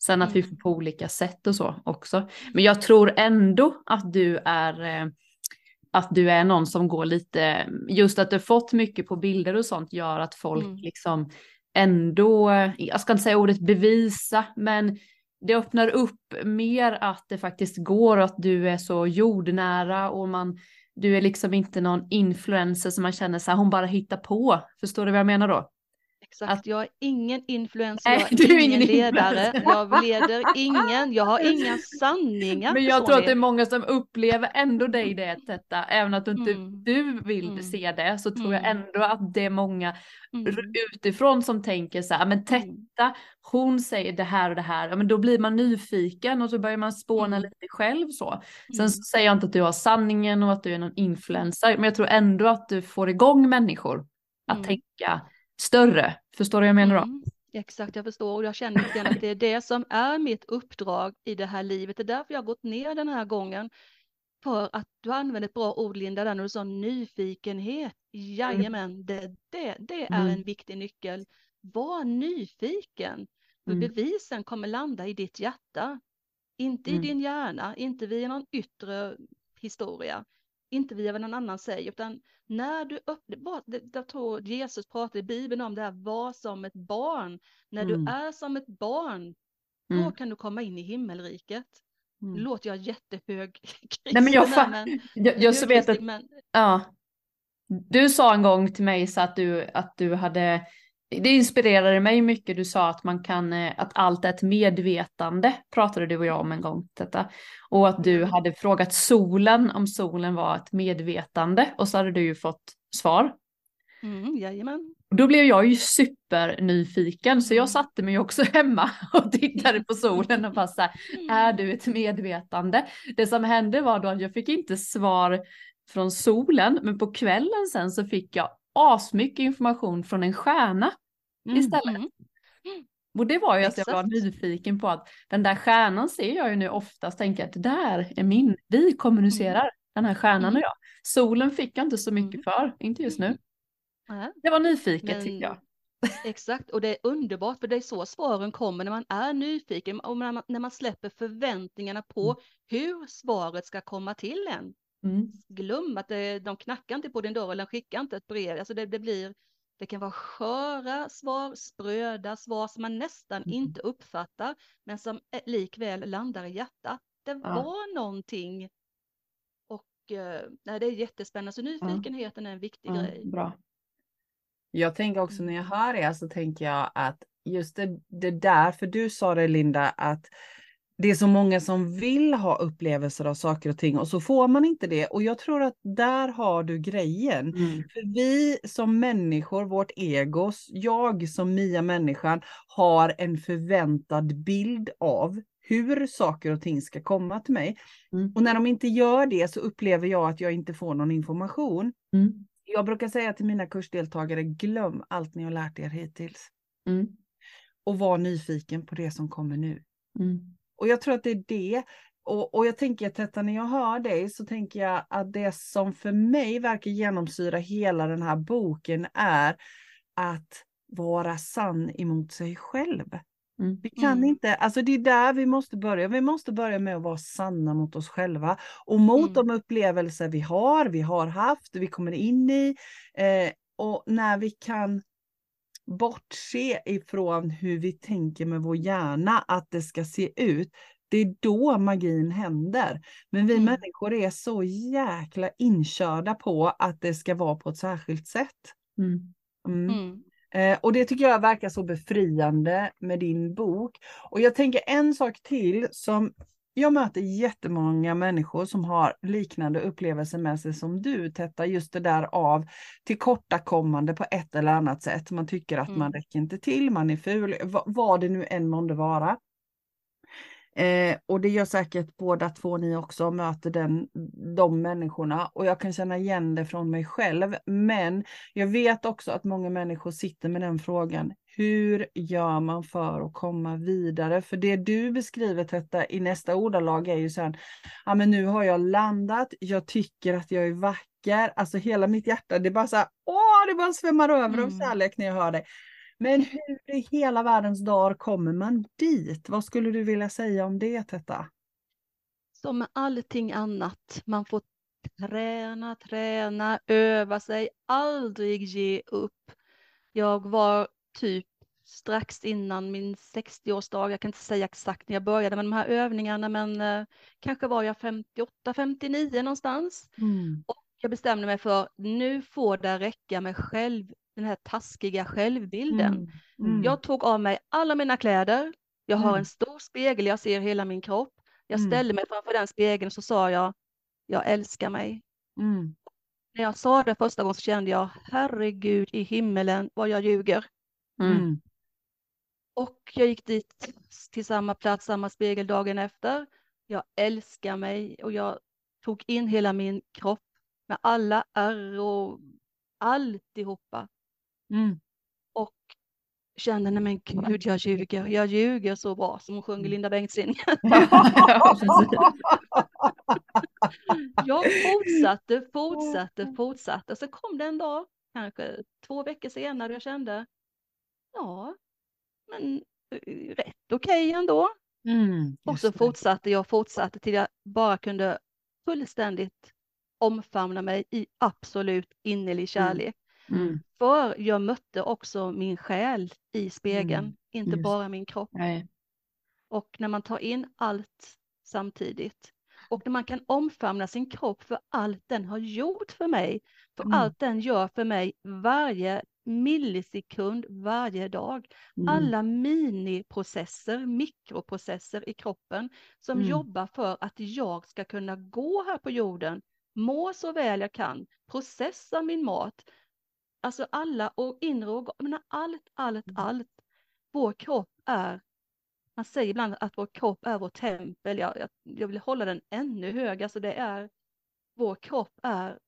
Sen att vi mm. får på olika sätt och så också. Men jag tror ändå att du är eh, att du är någon som går lite, just att du fått mycket på bilder och sånt gör att folk mm. liksom ändå, jag ska inte säga ordet bevisa, men det öppnar upp mer att det faktiskt går och att du är så jordnära och man du är liksom inte någon influencer som man känner så här, hon bara hittar på. Förstår du vad jag menar då? Exakt, att, jag är ingen influencer, jag är, är ingen, ledare, jag leder ingen, jag har inga sanningar. Men jag tror att det är många som upplever ändå dig det detta, även att du inte mm. du vill mm. se det, så tror jag mm. ändå att det är många mm. utifrån som tänker så här, men mm. Tetta, hon säger det här och det här, men då blir man nyfiken och så börjar man spåna lite själv så. Sen så säger jag inte att du har sanningen och att du är någon influencer, men jag tror ändå att du får igång människor att tänka större. Förstår du vad jag menar då? Mm, exakt, jag förstår och jag känner att det är det som är mitt uppdrag i det här livet. Det är därför jag har gått ner den här gången. För att du använde ett bra ord Linda där när du sa nyfikenhet. Jajamän, mm. det, det, det är mm. en viktig nyckel. Var nyfiken. För mm. bevisen kommer landa i ditt hjärta. Inte i mm. din hjärna, inte via någon yttre historia inte via vad någon annan säger, utan när du öppnar, jag tror Jesus pratar i Bibeln om det här, var som ett barn. När mm. du är som ett barn, då mm. kan du komma in i himmelriket. Mm. låter jag jättehög kristen, Nej, men jag, fa- men, jag, jag så vet att, men... ja. Du sa en gång till mig så att du, att du hade det inspirerade mig mycket. Du sa att man kan, eh, att allt är ett medvetande, pratade du och jag om en gång detta. Och att du mm. hade frågat solen om solen var ett medvetande och så hade du ju fått svar. Mm, jajamän. Då blev jag ju supernyfiken så jag mm. satte mig också hemma och tittade på solen och bara så här, är du ett medvetande? Det som hände var då att jag fick inte svar från solen men på kvällen sen så fick jag asmycket information från en stjärna mm. istället. Mm. Och det var ju Exakt. att jag var nyfiken på att den där stjärnan ser jag ju nu oftast, tänker att det där är min, vi kommunicerar, mm. den här stjärnan och mm. jag. Solen fick jag inte så mycket mm. för, inte just nu. Det var nyfiket Men, tycker jag. Exakt, och det är underbart för det är så svaren kommer när man är nyfiken och när man, när man släpper förväntningarna på mm. hur svaret ska komma till en. Mm. Glöm att det, de knackar inte på din dörr eller skickar inte ett brev. Alltså det, det, blir, det kan vara sköra svar, spröda svar som man nästan mm. inte uppfattar, men som likväl landar i hjärtat. Det ja. var någonting. Och eh, nej, det är jättespännande, så nyfikenheten ja. är en viktig ja, grej. Bra. Jag tänker också när jag mm. hör er så tänker jag att just det, det där, för du sa det Linda, att det är så många som vill ha upplevelser av saker och ting och så får man inte det. Och jag tror att där har du grejen. Mm. För vi som människor, vårt ego, jag som Mia människan har en förväntad bild av hur saker och ting ska komma till mig. Mm. Och när de inte gör det så upplever jag att jag inte får någon information. Mm. Jag brukar säga till mina kursdeltagare, glöm allt ni har lärt er hittills. Mm. Och var nyfiken på det som kommer nu. Mm. Och jag tror att det är det. Och, och jag tänker att detta, när jag hör dig så tänker jag att det som för mig verkar genomsyra hela den här boken är att vara sann emot sig själv. Mm. Vi kan mm. inte, alltså det är där vi måste börja. Vi måste börja med att vara sanna mot oss själva och mot mm. de upplevelser vi har, vi har haft, vi kommer in i. Eh, och när vi kan bortse ifrån hur vi tänker med vår hjärna att det ska se ut, det är då magin händer. Men vi mm. människor är så jäkla inkörda på att det ska vara på ett särskilt sätt. Mm. Mm. mm. Eh, och det tycker jag verkar så befriande med din bok. Och jag tänker en sak till som jag möter jättemånga människor som har liknande upplevelser med sig som du, Tetta, just det där av tillkortakommande på ett eller annat sätt. Man tycker att mm. man räcker inte till, man är ful, vad det nu än månde vara. Eh, och det gör säkert båda två ni också, möter den, de människorna. Och jag kan känna igen det från mig själv. Men jag vet också att många människor sitter med den frågan. Hur gör man för att komma vidare? För det du beskriver detta i nästa ordalag är ju så här, ja men nu har jag landat, jag tycker att jag är vacker, alltså hela mitt hjärta, det är bara så här, åh, det bara svämmar över mm. av kärlek när jag hör dig. Men hur i hela världens dagar kommer man dit? Vad skulle du vilja säga om det, Tetta? Som med allting annat, man får träna, träna, öva sig, aldrig ge upp. Jag var typ strax innan min 60-årsdag, jag kan inte säga exakt när jag började med de här övningarna, men eh, kanske var jag 58, 59 någonstans. Mm. Och jag bestämde mig för nu får det räcka med själv den här taskiga självbilden. Mm. Mm. Jag tog av mig alla mina kläder. Jag har mm. en stor spegel, jag ser hela min kropp. Jag mm. ställde mig framför den spegeln så sa jag, jag älskar mig. Mm. När jag sa det första gången så kände jag, herregud i himmelen vad jag ljuger. Mm. Och jag gick dit till samma plats, samma spegel dagen efter. Jag älskar mig och jag tog in hela min kropp med alla ärr och alltihopa. Mm. Och kände, nej men gud, jag ljuger, jag ljuger så bra som hon sjöng mm. Linda Bengtzing. jag fortsatte, fortsatte, fortsatte. Så kom det en dag, kanske två veckor senare, jag kände, ja, men eh, rätt okej okay ändå. Mm, och så fortsatte jag, fortsatte till jag bara kunde fullständigt omfamna mig i absolut innerlig mm. kärlek. Mm. För jag mötte också min själ i spegeln, mm. inte Just. bara min kropp. Nej. Och när man tar in allt samtidigt Och när man kan omfamna sin kropp för allt den har gjort för mig, för Mm. allt den gör för mig varje millisekund, varje dag. Mm. Alla miniprocesser, mikroprocesser i kroppen som Mm. jobbar för att jag ska kunna gå här på jorden, må så väl jag kan, processa min mat, alltså alla och inre organ, allt, allt, Mm. allt. Vår kropp är, man säger ibland att vår kropp är vår tempel, jag, jag, jag vill hålla den ännu högre, alltså det är, vår kropp är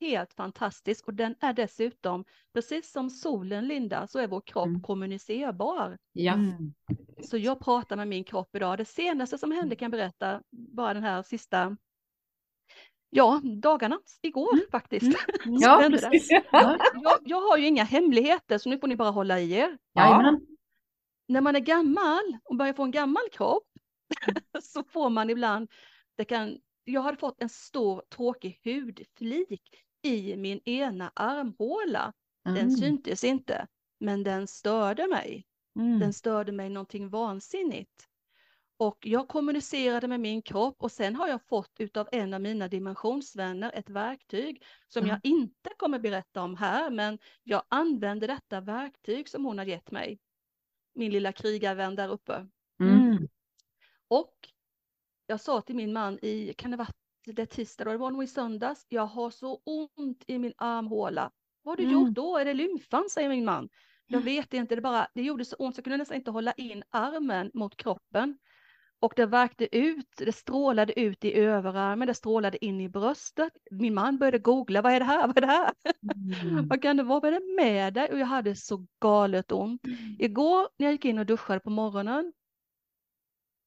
helt fantastisk och den är dessutom, precis som solen Linda, så är vår kropp Mm. kommunicerbar. Ja. Mm. Så jag pratar med min kropp idag. Det senaste som hände kan jag berätta, bara den här sista, ja, dagarna, igår faktiskt. Mm. Ja, precis. Ja. Jag, jag har ju inga hemligheter så nu får ni bara hålla i er. Jajamän. När man är gammal och börjar få en gammal kropp så får man ibland, det kan, jag hade fått en stor tråkig hudflik i min ena armhåla. Den Mm. syntes inte, men den störde mig. Mm. Den störde mig någonting vansinnigt. Och jag kommunicerade med min kropp och sen har jag fått utav en av mina dimensionsvänner ett verktyg som Mm. jag inte kommer berätta om här, men jag använder detta verktyg som hon har gett mig. Min lilla krigarvän där uppe. Mm. Och jag sa till min man i, kan det vara det tisdag då, det var nog i söndags, jag har så ont i min armhåla. Vad har du Mm. gjort då? Är det lymfan? säger min man. Jag vet inte, det, bara, det gjorde så ont så jag kunde nästan inte hålla in armen mot kroppen. Och det värkte ut, det strålade ut i överarmen, det strålade in i bröstet. Min man började googla, vad är det här, vad är det här? Mm. Vad kan det vara, vad är det med dig? Och jag hade så galet ont. Igår när jag gick in och duschade på morgonen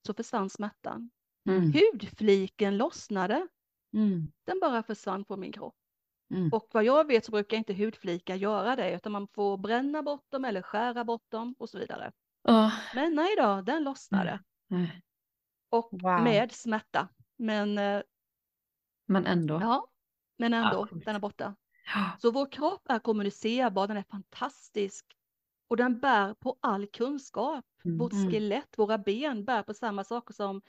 så försvann smärtan. Mm. Hudfliken lossnade, Mm. den bara försvann på min kropp. Mm. Och vad jag vet så brukar inte hudflikar göra det, utan man får bränna bort dem eller skära bort dem och så vidare. Åh, Men nej då, den lossnade. nej. Och Wow. med smärta. Men eh, Men ändå. ja, men ändå, sjukt. den är borta. Ja. Så vår kropp är kommunicerbar, den är fantastisk. Och den bär på all kunskap. Mm. Vårt skelett, våra ben bär på samma saker som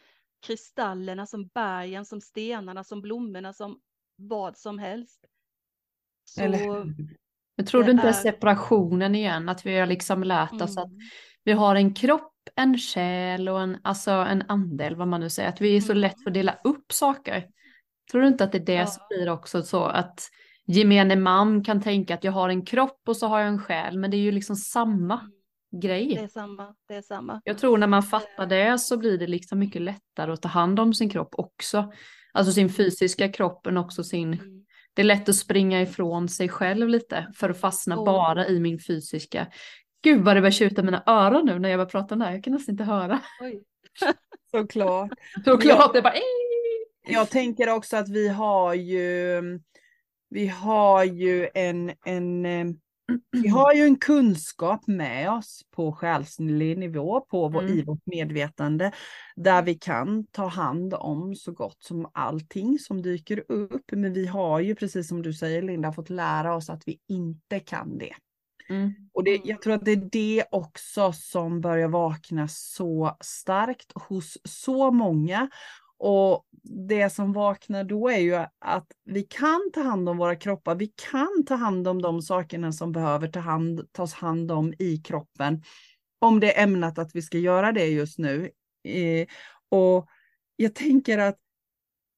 kristallerna, som bergen, som stenarna, som blommorna, som vad som helst. Så, Eller? Men tror du inte är- separationen igen? Att vi har liksom lärt oss att mm, vi har en kropp, en själ och en, alltså en ande, eller vad man nu säger. Att vi är så Mm. lätt för att dela upp saker. Tror du inte att det är det Ja. som blir också så att gemene man kan tänka att jag har en kropp och så har jag en själ, men det är ju liksom samma mm, grej. det är samma, det är samma. Jag tror när man fattar det så blir det liksom mycket lättare att ta hand om sin kropp också. Alltså sin fysiska kropp men också sin... Mm. Det är lätt att springa ifrån sig själv lite för att fastna Oh. bara i min fysiska. Gud vad det börjar tjuta i mina öron nu när jag börjar prata om det här. Jag kan nästan inte höra. Oj. Såklart. Såklart, är bara... Jag tänker också att vi har ju, vi har ju en, en, eh, vi har ju en kunskap med oss på själslig nivå, på vår, i Mm. vårt medvetande, där vi kan ta hand om så gott som allting som dyker upp. Men vi har ju, precis som du säger Linda, fått lära oss att vi inte kan det. Mm. Och det, jag tror att det är det också som börjar vakna så starkt hos så många. Och det som vaknar då är ju att vi kan ta hand om våra kroppar. Vi kan ta hand om de sakerna som behöver ta hand, tas hand om i kroppen. Om det är ämnat att vi ska göra det just nu. Eh, och jag tänker att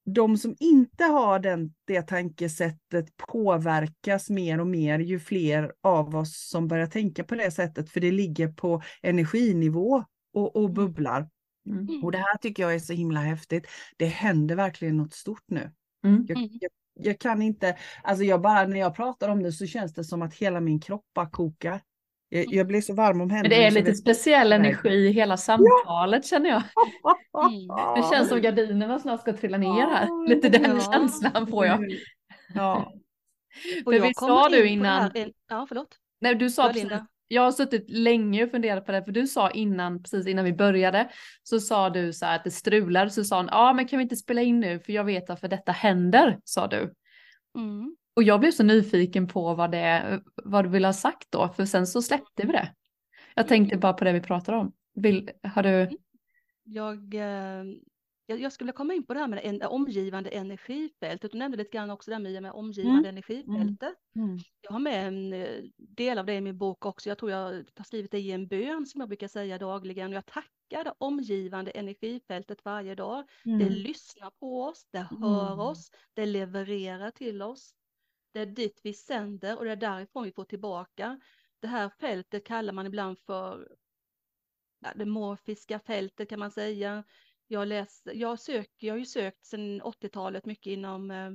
de som inte har den, det tankesättet påverkas mer och mer ju fler av oss som börjar tänka på det sättet, för det ligger på energinivå och, och bubblar. Mm. Och det här tycker jag är så himla häftigt. Det händer verkligen något stort nu. Mm. Jag, Mm. jag, jag kan inte, alltså jag bara, när jag pratar om det så känns det som att hela min kropp bara kokar. Jag, jag blir så varm om händerna. Men det är lite vet- speciell energi i hela samtalet känner jag. Mm. Det känns som gardinerna snart ska trilla ner här. Ja, Lite den ja. känslan får jag. Ja. För jag kommer sa du innan- Ja, förlåt. Nej, du sa Ja, precis, jag har suttit länge och funderat på det, för du sa innan, precis innan vi började, så sa du så här att det strular, så sa han, ja men kan vi inte spela in nu, för jag vet varför detta händer, sa du. Mm. Och jag blev så nyfiken på vad det, vad du ville ha sagt då, för sen så släppte vi det. Jag tänkte bara på det vi pratade om. Vill, har du, Jag, eh, jag, jag skulle komma in på det här med det omgivande energifältet. Du nämnde lite grann också det här med omgivande mm. energifältet. Mm. mm. Jag har med en eh, del av det i min bok också. Jag tror jag har skrivit det i en bön som jag brukar säga dagligen. Jag tackar det omgivande energifältet varje dag. Mm. Det lyssnar på oss, det hör mm. oss, det levererar till oss. Det är dit vi sänder och det är därifrån vi får tillbaka. Det här fältet kallar man ibland för ja, det morfiska fältet kan man säga. Jag, läst, jag, sök, jag har ju sökt sedan 80-talet mycket inom eh,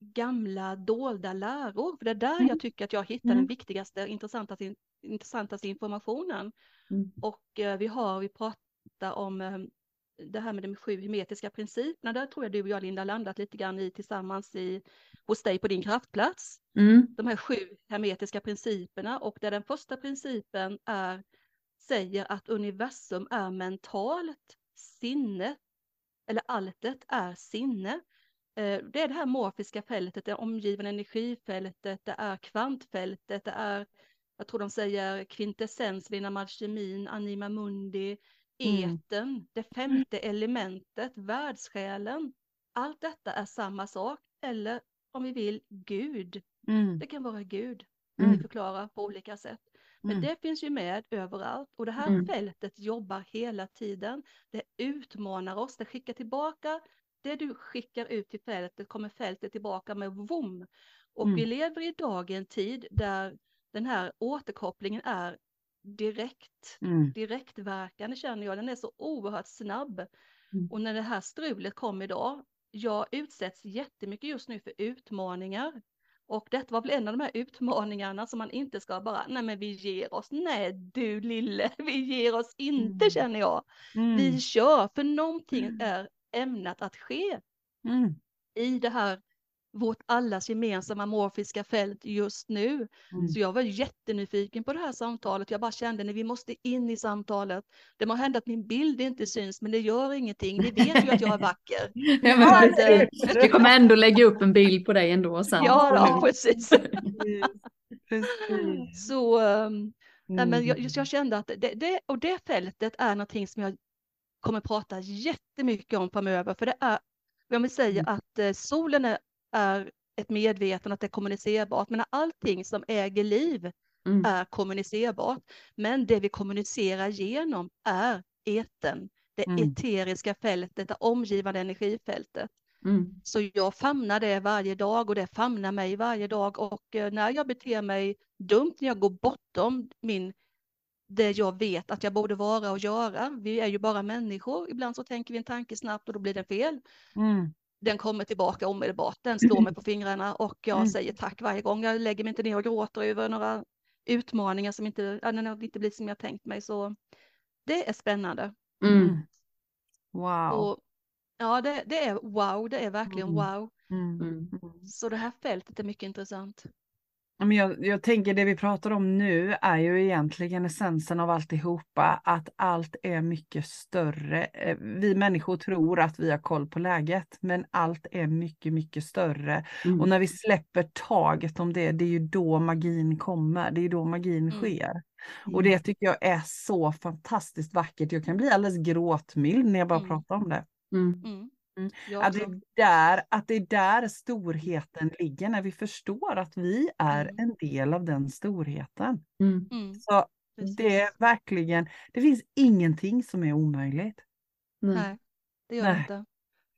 gamla dolda läror, för det är där mm. jag tycker att jag hittar mm. den viktigaste, intressantaste, intressantaste informationen. Mm. Och eh, vi har, vi pratar om eh, det här med de sju hermetiska principerna, där tror jag du och jag Linda landat lite grann i tillsammans i, hos dig på din kraftplats. Mm. De här sju hermetiska principerna och där den första principen är, säger att universum är mentalt, sinne, eller alltet är sinne. Eh, det är det här morfiska fältet, det omgivande energifältet, det är kvantfältet, det är, jag tror de säger kvintessens, Lina Malchemin, Anima Mundi. Eten, mm. det femte elementet, världssjälen. Allt detta är samma sak, eller om vi vill Gud. Mm. Det kan vara Gud, mm. vi förklarar på olika sätt. Men mm. det finns ju med överallt och det här mm. fältet jobbar hela tiden. Det utmanar oss, det skickar tillbaka det du skickar ut till fältet kommer fältet tillbaka med vom. Och mm. vi lever idag i en tid där den här återkopplingen är direkt, mm. direktverkande känner jag, den är så oerhört snabb. Mm. Och när det här strulet kom idag, jag utsätts jättemycket just nu för utmaningar. Och detta var väl en av de här utmaningarna som man inte ska bara, nej men vi ger oss, nej du lille, vi ger oss inte mm. känner jag. Mm. Vi kör, för någonting mm. är ämnat att ske mm. i det här vårt allas gemensamma morfiska fält just nu. Mm. Så jag var jättenyfiken på det här samtalet. Jag bara kände när vi måste in i samtalet. Det må hända att min bild inte syns, men det gör ingenting. Ni vet ju att jag är vacker. ja, men, vi kommer ändå lägga upp en bild på dig ändå sen. Ja, ja precis. Så um, nej, men jag, jag, kände att det, det, och det fältet är någonting som jag kommer prata jättemycket om framöver, för det är, jag vill säga mm. att eh, solen är är ett medvetande, att det är kommunicerbart. Men allting som äger liv mm. är kommunicerbart. Men det vi kommunicerar genom är eten, det mm. eteriska fältet, det omgivande energifältet. Mm. Så jag famnar det varje dag och det famnar mig varje dag och eh, när jag beter mig dumt, när jag går bortom min det jag vet att jag borde vara och göra. Vi är ju bara människor. Ibland så tänker vi en tanke snabbt och då blir det fel. Mm den kommer tillbaka omedelbart. Den slår mig på fingrarna och jag mm. säger tack varje gång. Jag lägger mig inte ner och gråter över några utmaningar som inte, inte blir som jag tänkt mig. Så det är spännande. Mm. mm. Wow. Och, ja, det, det, är wow. Det är verkligen mm. wow. Mm. Så det här fältet är mycket intressant. Men jag, jag tänker det vi pratar om nu är ju egentligen essensen av alltihopa, att allt är mycket större. Eh, vi människor tror att vi har koll på läget, men allt är mycket, mycket större. Mm. Och när vi släpper taget om det, det är ju då magin kommer, det är då magin mm. sker. Mm. Och det tycker jag är så fantastiskt vackert. Jag kan bli alldeles gråtmild när jag bara mm. pratar om det. Mm. Mm. Att, det är där, att det är där storheten ligger, när vi förstår att vi är mm. en del av den storheten. Mm. mm. Så det är verkligen, det finns ingenting som är omöjligt. Nej, det gör det inte.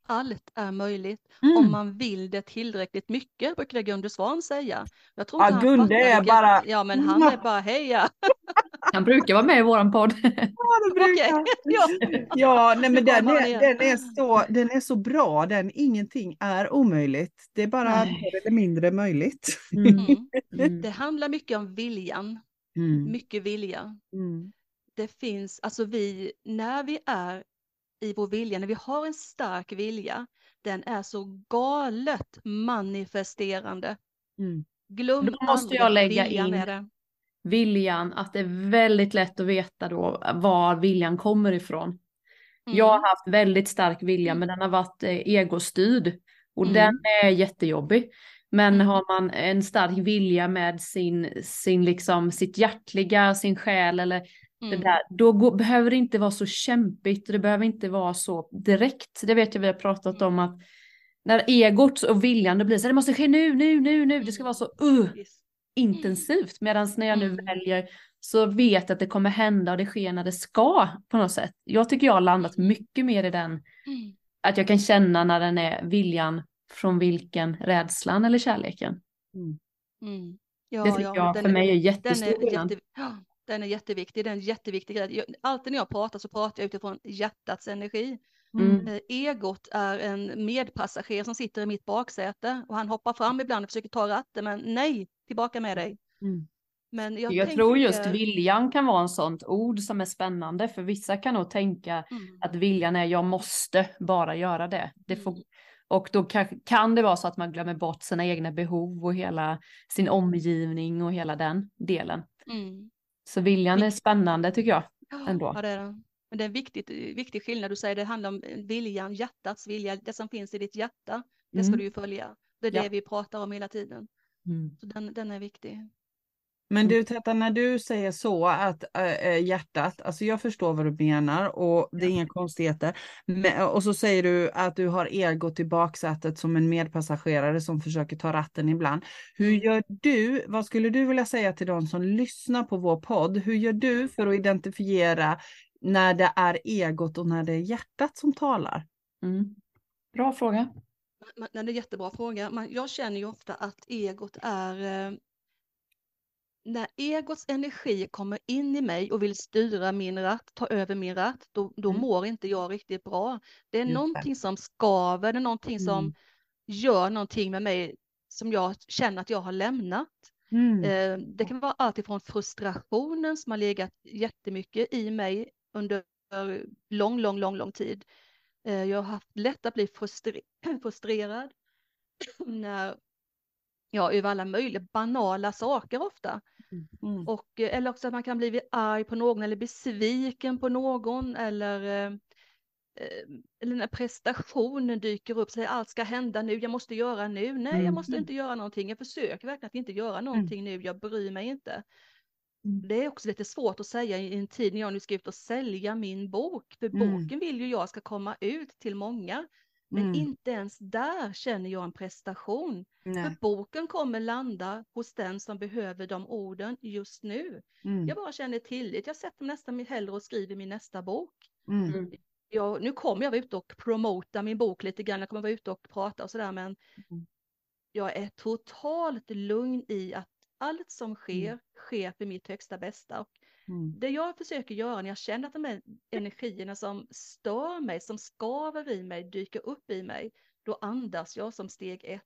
Allt är möjligt mm. om man vill det tillräckligt mycket, brukade Gunde Svan säga. Jag tror ja, Gunde är bara... Ja, men han är bara heja. Han brukar vara med i våran podd. Ja, det brukar. Okay. ja. nej, men den är, den, är så, den är så bra, den ingenting är omöjligt. Det är bara mer eller mindre möjligt. Mm. Mm. Det handlar mycket om viljan. Mm. Mycket vilja. Mm. Det finns, alltså vi, när vi är i vår vilja, när vi har en stark vilja, den är så galet manifesterande. Mm. Glöm Då måste jag lägga in viljan, att det är väldigt lätt att veta då var viljan kommer ifrån. Mm. Jag har haft väldigt stark vilja men den har varit eh, egostyrd och mm. den är jättejobbig. Men mm. har man en stark vilja med sin, sin liksom, sitt hjärtliga, sin själ eller Mm. Det där, då går, behöver det inte vara så kämpigt, det behöver inte vara så direkt. Det vet jag vi har pratat om att när egot och viljan, det blir så det måste ske nu, nu, nu, nu, det ska vara så uh, intensivt. Medan när jag nu mm. väljer så vet jag att det kommer hända och det sker när det ska på något sätt. Jag tycker jag har landat mycket mer i den, mm. att jag kan känna när den är viljan från vilken rädslan eller kärleken. Mm. Mm. Ja, det tycker ja, jag för är, mig är jättestor är, jätte, den är jätteviktig, den är en jätteviktig grej. Alltid när jag pratar så pratar jag utifrån hjärtats energi. Mm. Eh, egot är en medpassagerare som sitter i mitt baksäte och han hoppar fram ibland och försöker ta ratten men nej, tillbaka med dig. Mm. Men jag, jag tror just viljan kan vara en sånt ord som är spännande för vissa kan nog tänka mm. att viljan är jag måste bara göra det. det får, mm. och då kan, kan det vara så att man glömmer bort sina egna behov och hela sin omgivning och hela den delen. Mm. Så viljan är spännande tycker jag. Ändå. Ja, det är det. Men det är en viktig, viktig skillnad. Du säger det handlar om viljan, hjärtats vilja, det som finns i ditt hjärta. Det ska mm. du ju följa. Det är ja. det vi pratar om hela tiden. Mm. Så den, den är viktig. Men mm. du Tetta, när du säger så att äh, hjärtat, alltså jag förstår vad du menar och det är inga konstigheter. Men, och så säger du att du har egot i baksätet som en medpassagerare som försöker ta ratten ibland. Hur mm. gör du, vad skulle du vilja säga till de som lyssnar på vår podd? Hur gör du för att identifiera när det är egot och när det är hjärtat som talar? Mm. Bra fråga. Det är en jättebra fråga. Jag känner ju ofta att egot är när egots energi kommer in i mig och vill styra min ratt, ta över min ratt, då, då mm. mår inte jag riktigt bra. Det är Just någonting det. som skaver, det är någonting mm. som gör någonting med mig som jag känner att jag har lämnat. Mm. Eh, det kan vara allt ifrån frustrationen som har legat jättemycket i mig under lång, lång, lång, lång tid. Eh, jag har haft lätt att bli frustre frustrerad när, ja, över alla möjliga banala saker ofta. Mm. Och, eh, eller också att man kan bli arg på någon eller besviken på någon eller eh, eh, eller när prestationen dyker upp, så allt ska hända nu, jag måste göra nu. Nej, mm. jag måste inte göra någonting. Jag försöker verkligen att inte göra mm. någonting mm. nu, jag bryr mig inte. Mm. Det är också lite svårt att säga i en tid när jag nu ska ut och sälja min bok, för mm. boken vill ju jag ska komma ut till många. Men mm. inte ens där känner jag en prestation. Nej. För boken kommer landa hos den som behöver de orden just nu. Mm. Jag bara känner tillit. Jag sätter mig nästan hellre och skriver min nästa bok. Mm. mm. Jag, nu kommer jag vara ute och promota min bok lite grann. Jag kommer vara ute och prata och sådär. Men mm. jag är totalt lugn i att allt som mm. sker, sker för mitt högsta bästa. Och Mm. Det jag försöker göra när jag känner att de här energierna som stör mig, som skaver i mig, dyker upp i mig, då andas jag som steg ett.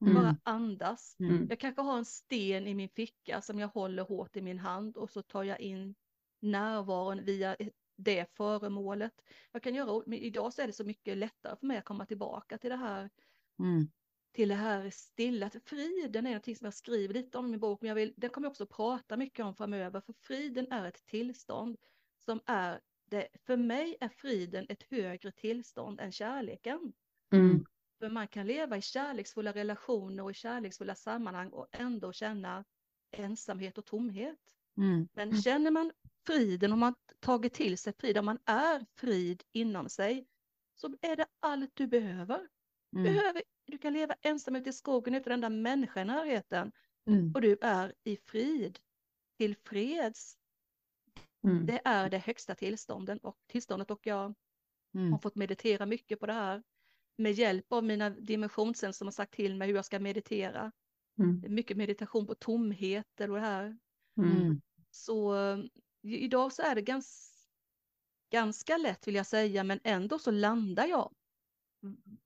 Mm. Bara andas. Mm. Jag kanske har en sten i min ficka som jag håller hårt i min hand och så tar jag in närvaron via det föremålet. Jag kan göra, men idag så är det så mycket lättare för mig att komma tillbaka till det här mm till det här stilla. Friden är någonting som jag skriver lite om i min bok, men jag vill, den kommer jag också prata mycket om framöver, för friden är ett tillstånd som är det, för mig är friden ett högre tillstånd än kärleken. Mm. För man kan leva i kärleksfulla relationer och i kärleksfulla sammanhang och ändå känna ensamhet och tomhet. Mm. Men känner man friden, om man tagit till sig frid, om man är frid inom sig, så är det allt du behöver. Mm. Behöver du kan leva ensam ute i skogen utan enda människa i närheten. Mm. Och du är i frid, till freds. Mm. Det är det högsta tillstånden och tillståndet och jag mm. har fått meditera mycket på det här. Med hjälp av mina dimensionscenter som har sagt till mig hur jag ska meditera. Mm. Mycket meditation på tomheter och det här. Mm. Så idag så är det ganska, ganska lätt vill jag säga, men ändå så landar jag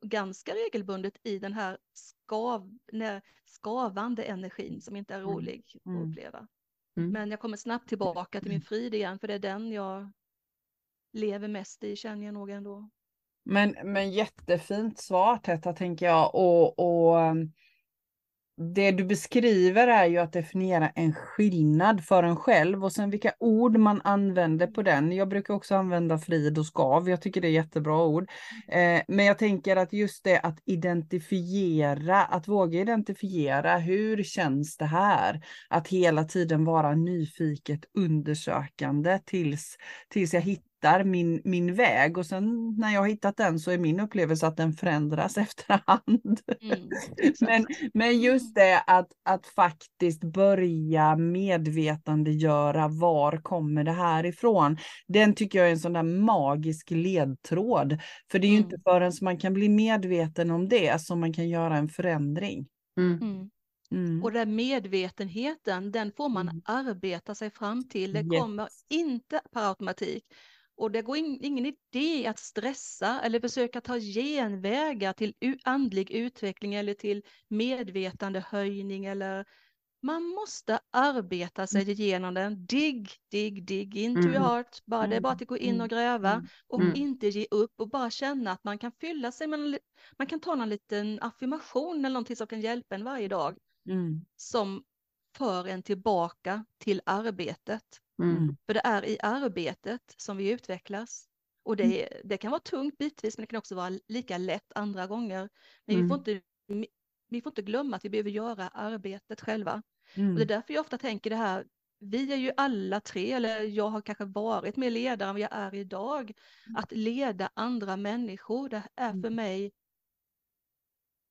ganska regelbundet i den här skav, skavande energin som inte är mm. rolig mm. att uppleva. Mm. Men jag kommer snabbt tillbaka till min frid igen, för det är den jag lever mest i, känner jag nog ändå. Men, men jättefint svar Tetta, tänker jag. Och, och det du beskriver är ju att definiera en skillnad för en själv och sen vilka ord man använder på den. Jag brukar också använda frid och skav. Jag tycker det är jättebra ord. Eh, men jag tänker att just det att identifiera, att våga identifiera. Hur känns det här? Att hela tiden vara nyfiket undersökande tills, tills jag hittar hittar min, min väg och sen när jag har hittat den så är min upplevelse att den förändras efterhand. Mm, men, men just det att, att faktiskt börja medvetandegöra var kommer det här ifrån. Den tycker jag är en sån där magisk ledtråd. För det är ju mm. inte förrän man kan bli medveten om det som man kan göra en förändring. Mm. mm. Mm. Och den medvetenheten, den får man mm. arbeta sig fram till. Det yes. kommer inte per automatik. Och det går in, ingen idé att stressa eller försöka ta genvägar till andlig utveckling eller till medvetandehöjning eller man måste arbeta sig mm. igenom den. Digg, digg, digg into mm. your heart. Bara, det är bara att gå in och mm. gräva mm. och mm. inte ge upp och bara känna att man kan fylla sig med, man kan ta någon liten affirmation eller någonting som kan hjälpa en varje dag. Mm. Som för en tillbaka till arbetet. Mm. För det är i arbetet som vi utvecklas. Och det, mm. det kan vara tungt bitvis, men det kan också vara lika lätt andra gånger. Men mm. vi, får inte, vi får inte glömma att vi behöver göra arbetet själva. Mm. Och det är därför jag ofta tänker det här, vi är ju alla tre, eller jag har kanske varit mer ledare än vad jag är idag. Mm. Att leda andra människor, det är för mm. mig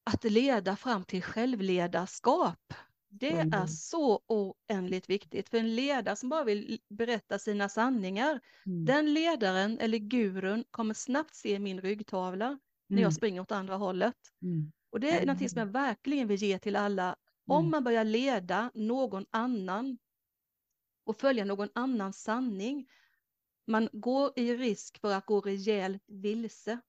att leda fram till självledarskap. Det mm. är så oändligt viktigt för en ledare som bara vill berätta sina sanningar. Mm. Den ledaren eller gurun kommer snabbt se min ryggtavla mm. när jag mm. springer åt andra hållet. Mm. Och det är mm. någonting som jag verkligen vill ge till alla. Om man börjar leda någon annan och följa någon annans sanning, man går i risk för att gå rejält vilse.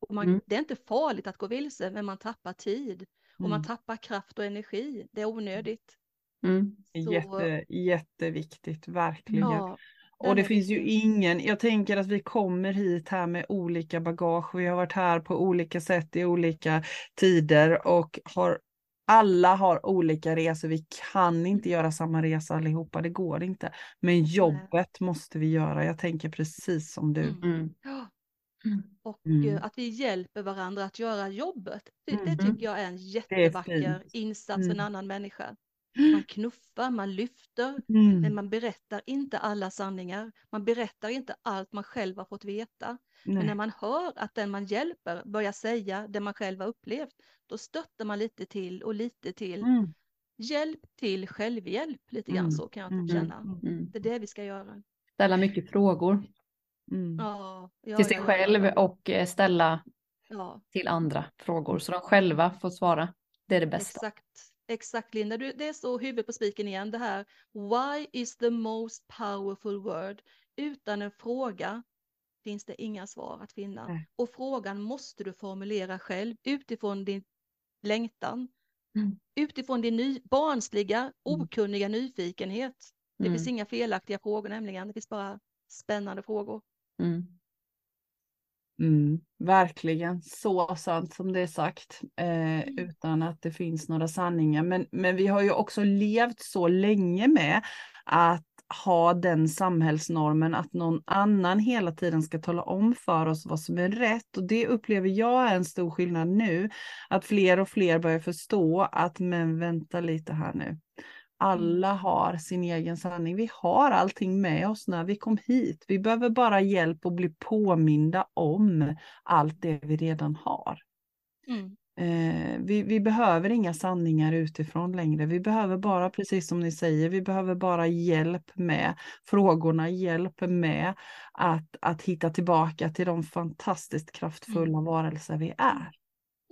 Och man, Det är inte farligt att gå vilse, men man tappar tid. Och man mm. tappar kraft och energi. Det är onödigt. Mm. Jätte, jätteviktigt, verkligen. Ja, och det finns ju ingen, jag tänker att vi kommer hit här med olika bagage. Vi har varit här på olika sätt i olika tider och har alla har olika resor. Vi kan inte göra samma resa allihopa, det går inte. Men jobbet Nej. måste vi göra. Jag tänker precis som du. Mm. mm. Mm. Och mm. Eh, att vi hjälper varandra att göra jobbet. Det, mm. det tycker jag är en jättevacker är insats för en mm. annan människa. Man knuffar, man lyfter, men mm. man berättar inte alla sanningar. Man berättar inte allt man själv har fått veta. Nej. Men när man hör att den man hjälper börjar säga det man själv har upplevt, då stöttar man lite till och lite till. Mm. Hjälp till självhjälp, lite grann så kan jag mm. känna. Det är det vi ska göra. Ställa mycket frågor. Mm. Ja, ja, till sig ja, själv och eh, ställa till andra frågor så de själva får svara. Det är det bästa. Exakt, exakt Linda, du, det är så huvudet på spiken igen det här. Why is the most powerful word? Utan en fråga finns det inga svar att finna. Nej. Och frågan måste du formulera själv utifrån din längtan. Mm. Utifrån din ny, barnsliga, mm. okunniga nyfikenhet. Det mm. finns inga felaktiga frågor nämligen, det finns bara spännande frågor. Mm. Mm, verkligen så sant som det är sagt, eh, mm. utan att det finns några sanningar. Men, men vi har ju också levt så länge med att ha den samhällsnormen att någon annan hela tiden ska tala om för oss vad som är rätt. Och det upplever jag är en stor skillnad nu, att fler och fler börjar förstå att men vänta lite här nu. Alla mm. har sin egen sanning. Vi har allting med oss när vi kom hit. Vi behöver bara hjälp att bli påminda om allt det vi redan har. Mm. Eh, vi, vi, behöver inga sanningar utifrån längre. Vi behöver bara, precis som ni säger, vi behöver bara hjälp med frågorna, hjälp med att, att hitta tillbaka till de fantastiskt kraftfulla mm. varelser vi är.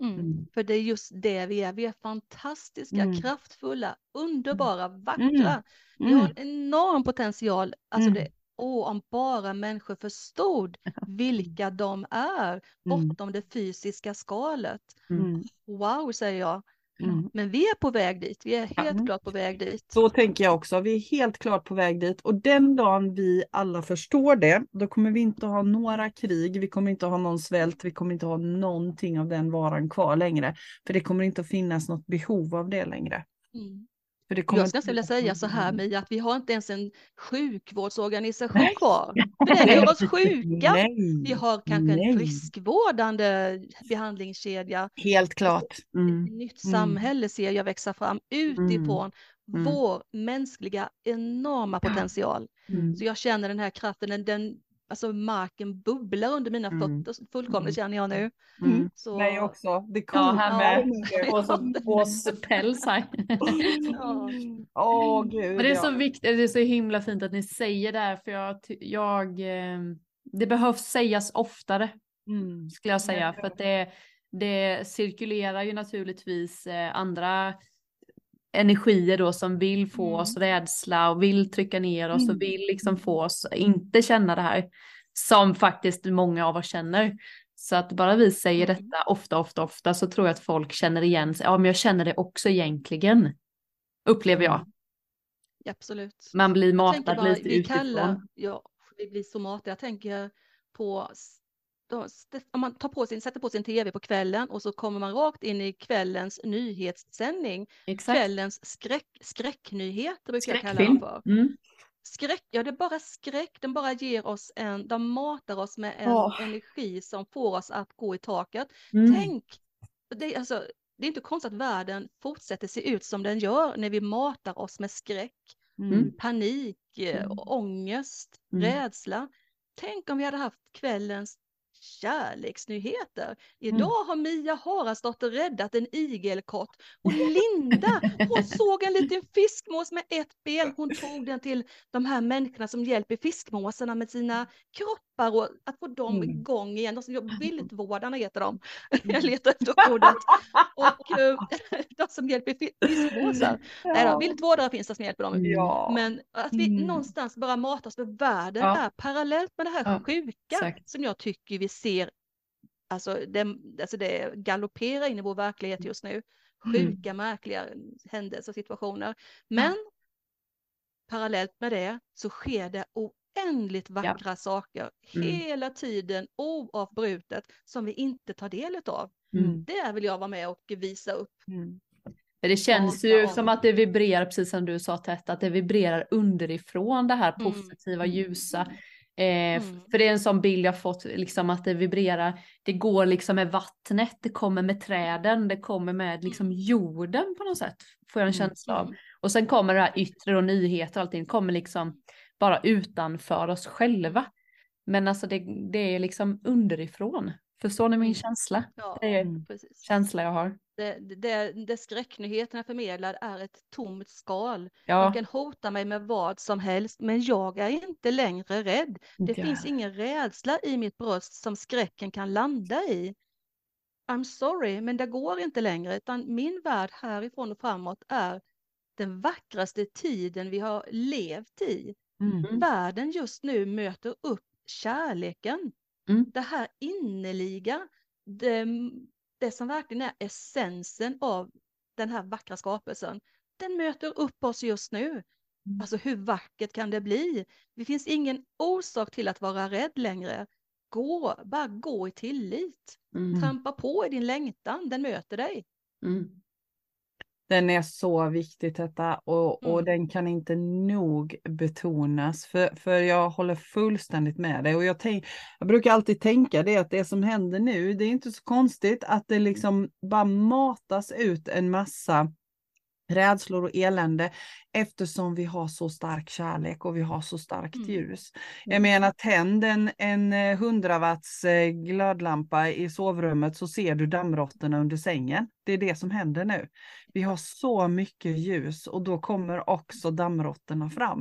Mm. Mm. För det är just det vi är. Vi är fantastiska, mm. kraftfulla, underbara, mm. vackra. Vi har mm. en enorm potential. Alltså det, åh, om bara människor förstod vilka de är bortom det fysiska skalet. Wow, säger jag. Mm. Men vi är på väg dit, vi är helt Mm. klart på väg dit. Så tänker jag också. Vi är helt klart på väg dit och den dagen vi alla förstår det, då kommer vi inte ha några krig, vi kommer inte ha någon svält, vi kommer inte ha någonting av den varan kvar längre. För det kommer inte att finnas något behov av det längre. Mm. Jag skulle vilja säga så här. Mia, att vi har inte ens en sjukvårdsorganisation kvar. För den gör oss sjuka. Nej, Vi har kanske nej. en friskvårdande behandlingskedja. Helt klart. Mm. Ett nytt Mm. samhälle ser jag växa fram utifrån Mm. vår mänskliga enorma potential. Mm. Så jag känner den här kraften, den, den, alltså marken bubblar under mina Mm. fötter fullkomligt känner jag nu. Mm. Så, Mig också. Det Ja, kommer. här med. Och så Ja. gåspäls här. Ja. Åh gud. Men det är ja. så viktigt, det är så himla fint att ni säger det här för jag, jag eh, det behövs sägas oftare Mm. skulle jag säga för att det, det cirkulerar ju naturligtvis eh, andra energier då som vill få Mm. oss rädsla och vill trycka ner oss Mm. och vill liksom få oss inte känna det här som faktiskt många av oss känner. Så att bara vi säger Mm. detta ofta, ofta, ofta så tror jag att folk känner igen sig. Ja, men jag känner det också egentligen. Upplever jag. Absolut. Man blir matad bara, lite vi utifrån. kallar, ja, vi blir så matiga. Jag tänker på, då, om man tar på sin, sätter på sin tv på kvällen och så kommer man rakt in i kvällens nyhetssändning. Exakt. Kvällens skräck, skräcknyheter brukar jag kalla Skräckfilm. dem för. Mm. Skräck, ja det är bara skräck, den bara ger oss en, de matar oss med en Åh. energi som får oss att gå i taket. Mm. Tänk, det, är alltså, det är inte konstigt att världen fortsätter se ut som den gör när vi matar oss med skräck Mm. panik, eh, Mm. ångest, Mm. rädsla. Tänk om vi hade haft kvällens kärleksnyheter. Idag Mm. har Mia Haraldsdotter räddat en igelkott och Linda, hon såg en liten fiskmås med ett ben. Hon tog den till de här människorna som hjälper fiskmåsarna med sina kroppar och att få dem Mm. igång igen. De som jobbar, viltvårdarna heter de. Jag letar efter ordet. Och eh, de som hjälper fi- fiskmåsar. Nej då, viltvårdare finns det som hjälper dem. Ja. Men att vi Mm. någonstans bara matas med världen Ja. är parallellt med det här Ja, sjuka exakt. som jag tycker vi ser, alltså det, alltså det galopperar in i vår verklighet just nu. Mm. Sjuka, märkliga händelser och situationer. Men parallellt med det så sker det oändligt vackra saker Mm. hela tiden oavbrutet som vi inte tar del av. Mm. Det vill jag vara med och visa upp. Mm. Det känns Ja, ju ja. som att det vibrerar, precis som du sa Tett, att det vibrerar underifrån det här Mm. positiva, ljusa. Eh, Mm. För det är en sån bild jag fått, liksom att det vibrerar, det går liksom med vattnet, det kommer med träden, det kommer med liksom jorden på något sätt, får jag en Mm. känsla av. Mm. Och sen kommer det här yttre och nyheter och allting, kommer liksom bara utanför oss själva. Men alltså det, det är liksom underifrån. Förstår ni min Mm. känsla? Ja, Det är Mm. precis. känsla jag har. Det, det, det skräcknyheterna förmedlar är ett tomt skal. Ja, kan hota mig med vad som helst, men jag är inte längre rädd. Det inte finns ingen rädsla i mitt bröst som skräcken kan landa i. I'm sorry, men det går inte längre, utan min värld härifrån och framåt är den vackraste tiden vi har levt i. Mm. Mm. Världen just nu möter upp kärleken. Mm. Det här innerliga, det, det som verkligen är essensen av den här vackra skapelsen. Den möter upp oss just nu. Mm. Alltså hur vackert kan det bli? Det finns ingen orsak till att vara rädd längre. Gå, bara gå i tillit. Mm. Trampa på i din längtan, den möter dig. Mm. Den är så viktig detta och, och Mm. den kan inte nog betonas för, för jag håller fullständigt med dig och jag, tänk, jag brukar alltid tänka det att det som händer nu det är inte så konstigt att det liksom bara matas ut en massa rädslor och elände eftersom vi har så stark kärlek och vi har så starkt Mm. ljus. Jag menar tänd en, en eh, 100 watts eh, glödlampa i sovrummet så ser du dammråttorna under sängen. Det är det som händer nu. Vi har så mycket ljus och då kommer också dammråttorna fram.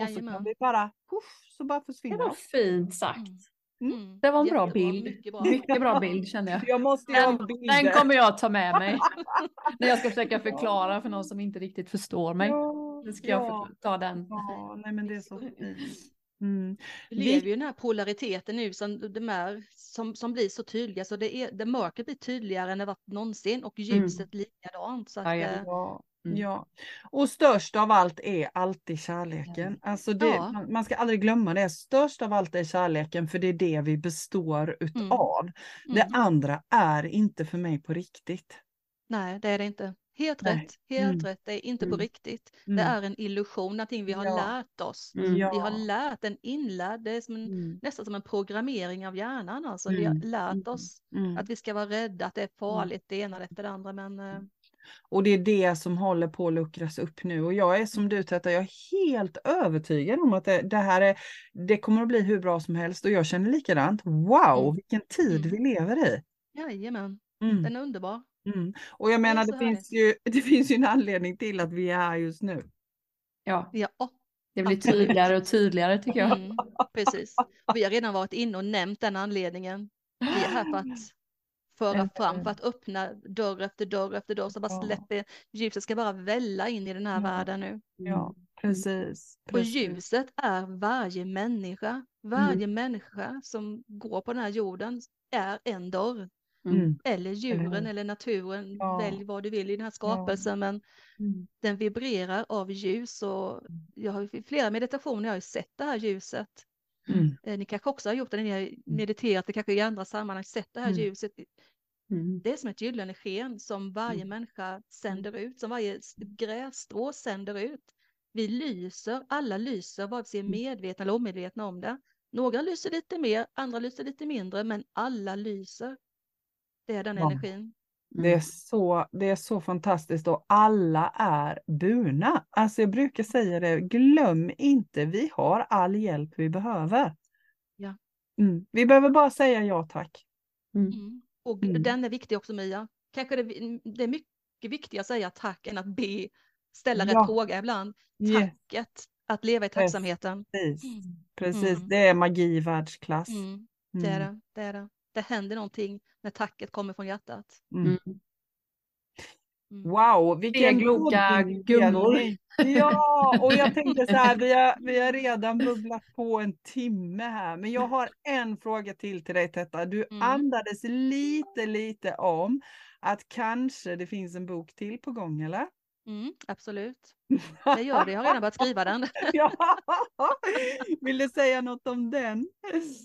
Och så kan Jajamän. vi bara, puff, så bara Det försvinner var de. fint sagt. Mm. Mm. Det var en bra Jättebra, bild. Mycket bra. Mycket bra bild känner jag. Jag måste Den, den kommer jag ta med mig när jag ska försöka förklara för någon som inte riktigt förstår mig. Ja, Nu ska jag ja, för- ta den. ja, nej men det är så fint. Mm. Vi lever ju i den här polariteten nu som, de är, som, som blir så tydliga, så det, är, det mörkret blir tydligare än det varit någonsin och mm. ljuset mm. likadant. Så att, ja, ja. Mm. ja, och störst av allt är alltid kärleken. Alltså det, ja. man ska aldrig glömma det. Störst av allt är kärleken för det är det vi består utav. Mm. Det mm. andra är inte för mig på riktigt. Nej, det är det inte. Helt Nej. rätt, helt mm. rätt. Det är inte mm. på riktigt. Mm. Det är en illusion, någonting vi har ja. lärt oss. Mm. Vi har lärt en inlärd, det är som en, mm. nästan som en programmering av hjärnan. Alltså. Vi har mm. lärt oss att vi ska vara rädda, att det är farligt, det ena efter det andra. Men, eh, och det är det som håller på att luckras upp nu. Och jag är som du Tetta, jag är helt övertygad om att det, det, här är, det kommer att bli hur bra som helst. Och jag känner likadant. Wow, vilken tid vi lever i. Jajamän, mm. den är underbar. Mm. Och jag menar, det, det finns, ju, det finns ju en anledning till att vi är här just nu. Ja. ja. Det blir tydligare och tydligare tycker jag. Mm, precis. Vi har redan varit inne och nämnt den anledningen. Vi är här för att föra fram, för att öppna dörr efter dörr efter dörr, så bara släpper ljuset ska bara välla in i den här ja. världen nu. Ja, precis, precis. Och ljuset är varje människa. Varje mm. människa som går på den här jorden är en dörr. Mm. Eller djuren eller, eller naturen, ja. välj vad du vill i den här skapelsen, ja. men mm. den vibrerar av ljus och mm. jag har i flera meditationer jag har sett det här ljuset. Mm. Eh, ni kanske också har gjort det när ni har mm. mediterat, det kanske i andra sammanhang sett det här mm. ljuset. Det är som ett gyllene sken som varje människa sänder ut, som varje grässtrå sänder ut. Vi lyser, alla lyser, vare sig medvetna eller omedvetna om det. Några lyser lite mer, andra lyser lite mindre, men alla lyser. Det är den ja. energin. Det är, mm. så, det är så fantastiskt och alla är burna. Alltså jag brukar säga det, glöm inte, vi har all hjälp vi behöver. Ja. Mm. Vi behöver bara säga ja tack. Mm. Mm. Och mm. den är viktig också Mia. Kanske det, det är mycket viktigare att säga tack än att be, ställa ja. rätt fråga ibland. Tacket, yes. att leva i tacksamheten. Precis, Precis. Mm. det är magi världsklass. Det är det, det är det det händer någonting när tacket kommer från hjärtat. Mm. Mm. mm. Wow, vilken kloka gummor. Ja, och jag tänkte så här, vi har, vi har redan bubblat på en timme här, men jag har en fråga till till dig Tetta. Du mm. andades lite, lite om att kanske det finns en bok till på gång, eller? Mm, absolut. Det gör det, jag har redan börjat skriva den. ja. Vill du säga något om den?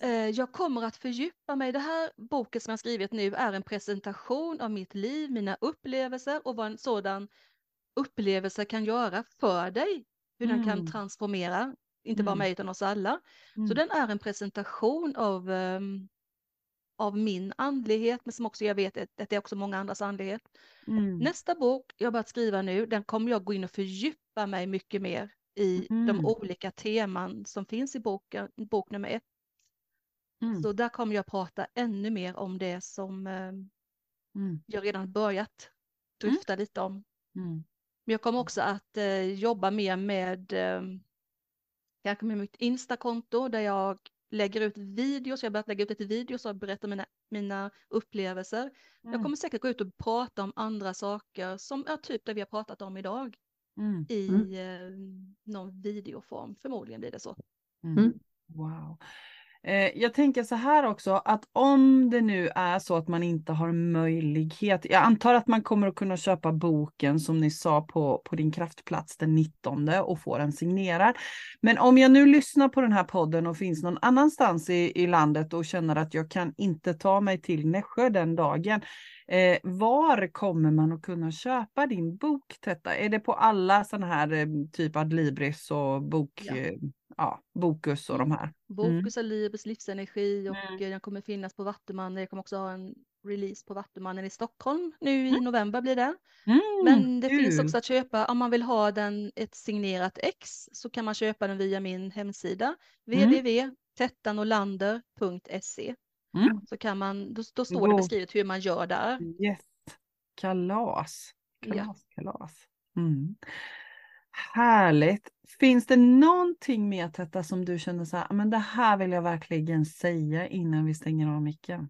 Eh, jag kommer att fördjupa mig. Det här boken som jag skrivit nu är en presentation av mitt liv, mina upplevelser och vad en sådan upplevelse kan göra för dig. Hur mm. den kan mm. transformera, inte bara mm. mig utan oss alla. Mm. Så den är en presentation av um, av min andlighet, men som också jag vet att det är också många andras andlighet. Mm. Nästa bok jag börjat skriva nu, den kommer jag gå in och fördjupa mig mycket mer i mm. de olika teman som finns i boken, bok nummer ett. Mm. Så där kommer jag prata ännu mer om det som eh, mm. jag redan börjat mm. lite om. Mm. Men jag kommer också att eh, jobba mer med eh, kanske med mitt Insta-konto där jag lägger ut videos, jag har börjat lägga ut lite videos och berätta mina, mina upplevelser. Mm. Jag kommer säkert gå ut och prata om andra saker som är typ det vi har pratat om idag. Mm. I mm. Eh, någon videoform, förmodligen blir det så. Mm. Mm. Wow. Eh, jag tänker så här också att om det nu är så att man inte har möjlighet. Jag antar att man kommer att kunna köpa boken som ni sa på, på din kraftplats den 19 och få den signerad. Men om jag nu lyssnar på den här podden och finns någon annanstans i, i landet och känner att jag kan inte ta mig till Nässjö den dagen. Eh, var kommer man att kunna köpa din bok Tetta? Är det på alla sådana här eh, typ Adlibris och bok? Ja. Eh, ja, Bokus och de här. Bokus mm. Libris livsenergi och mm. den kommer finnas på Vattumannen. Jag kommer också ha en release på Vattumannen i Stockholm nu i mm. november blir det. Mm, Men det kul. finns också att köpa om man vill ha den ett signerat ex så kan man köpa den via min hemsida mm. www.tettanolander.se. Mm. Så kan man, då, då står det beskrivet hur man gör där. Yes. Kalas. Kalas, ja. kalas. Härligt. Finns det någonting mer Tetta som du känner så här, men det här vill jag verkligen säga innan vi stänger av micken?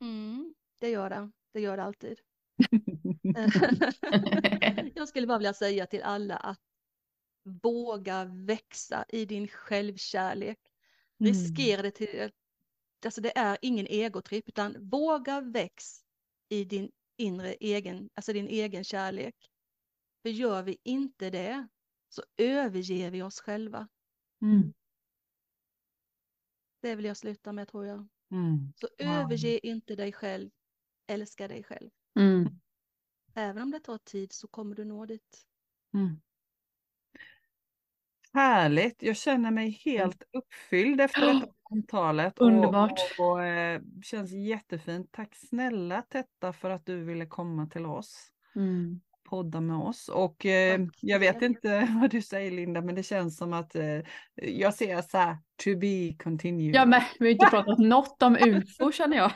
Mm, det gör det. Det gör det alltid. jag skulle bara vilja säga till alla att våga växa i din självkärlek. Mm. Riskera det till, alltså det är ingen egotripp, utan våga väx i din inre egen, alltså din egen kärlek. För gör vi inte det så överger vi oss själva. Mm. Det vill jag sluta med tror jag. Mm. Så wow. överge inte dig själv, älska dig själv. Mm. Även om det tar tid så kommer du nå dit. Mm. Härligt, jag känner mig helt uppfylld efter detta samtalet. Underbart. Och, och, och, eh, känns jättefint. Tack snälla Tetta för att du ville komma till oss. Mm podda med oss. Och eh, jag vet inte vad du säger Linda, men det känns som att eh, jag ser så här, to be continued. Ja, men vi har inte pratat något om UFO känner jag.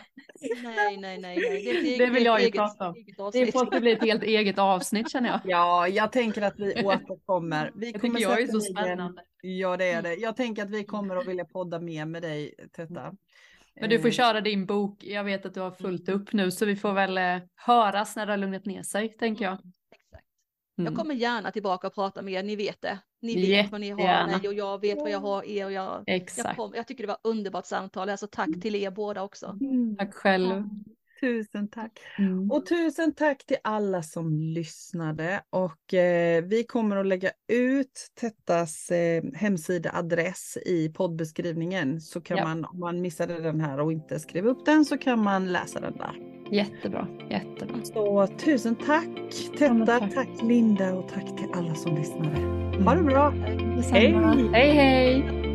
Nej, nej, nej. nej. Det, det, vill jag ju prata om. Det får bli ett helt eget avsnitt känner jag. Ja, jag tänker att vi återkommer. Vi det kommer tycker jag är så spännande. Ja, det är det. Jag tänker att vi kommer att vilja podda mer med dig, Tetta. Men du får eh. köra din bok. Jag vet att du har fullt mm. upp nu så vi får väl eh, höras när det har lugnat ner sig, tänker jag. Mm. Jag kommer gärna tillbaka och prata med er, ni vet det. Ni vet Jättegärna. vad ni har mig och jag vet vad jag har er. Och jag, Exakt. Jag, kom, jag tycker det var underbart samtal, alltså tack till er båda också. Mm. Tack själv. Tusen tack. Mm. Och tusen tack till alla som lyssnade. Och eh, vi kommer att lägga ut Tettas eh, hemsidaadress i poddbeskrivningen. Så kan ja. man, om man missade den här och inte skrev upp den, så kan man läsa den där. Jättebra, jättebra. Så tusen tack Tetta, ja, tack. tack. Linda och tack till alla som lyssnade. Ha det bra. Hej, hej. hej.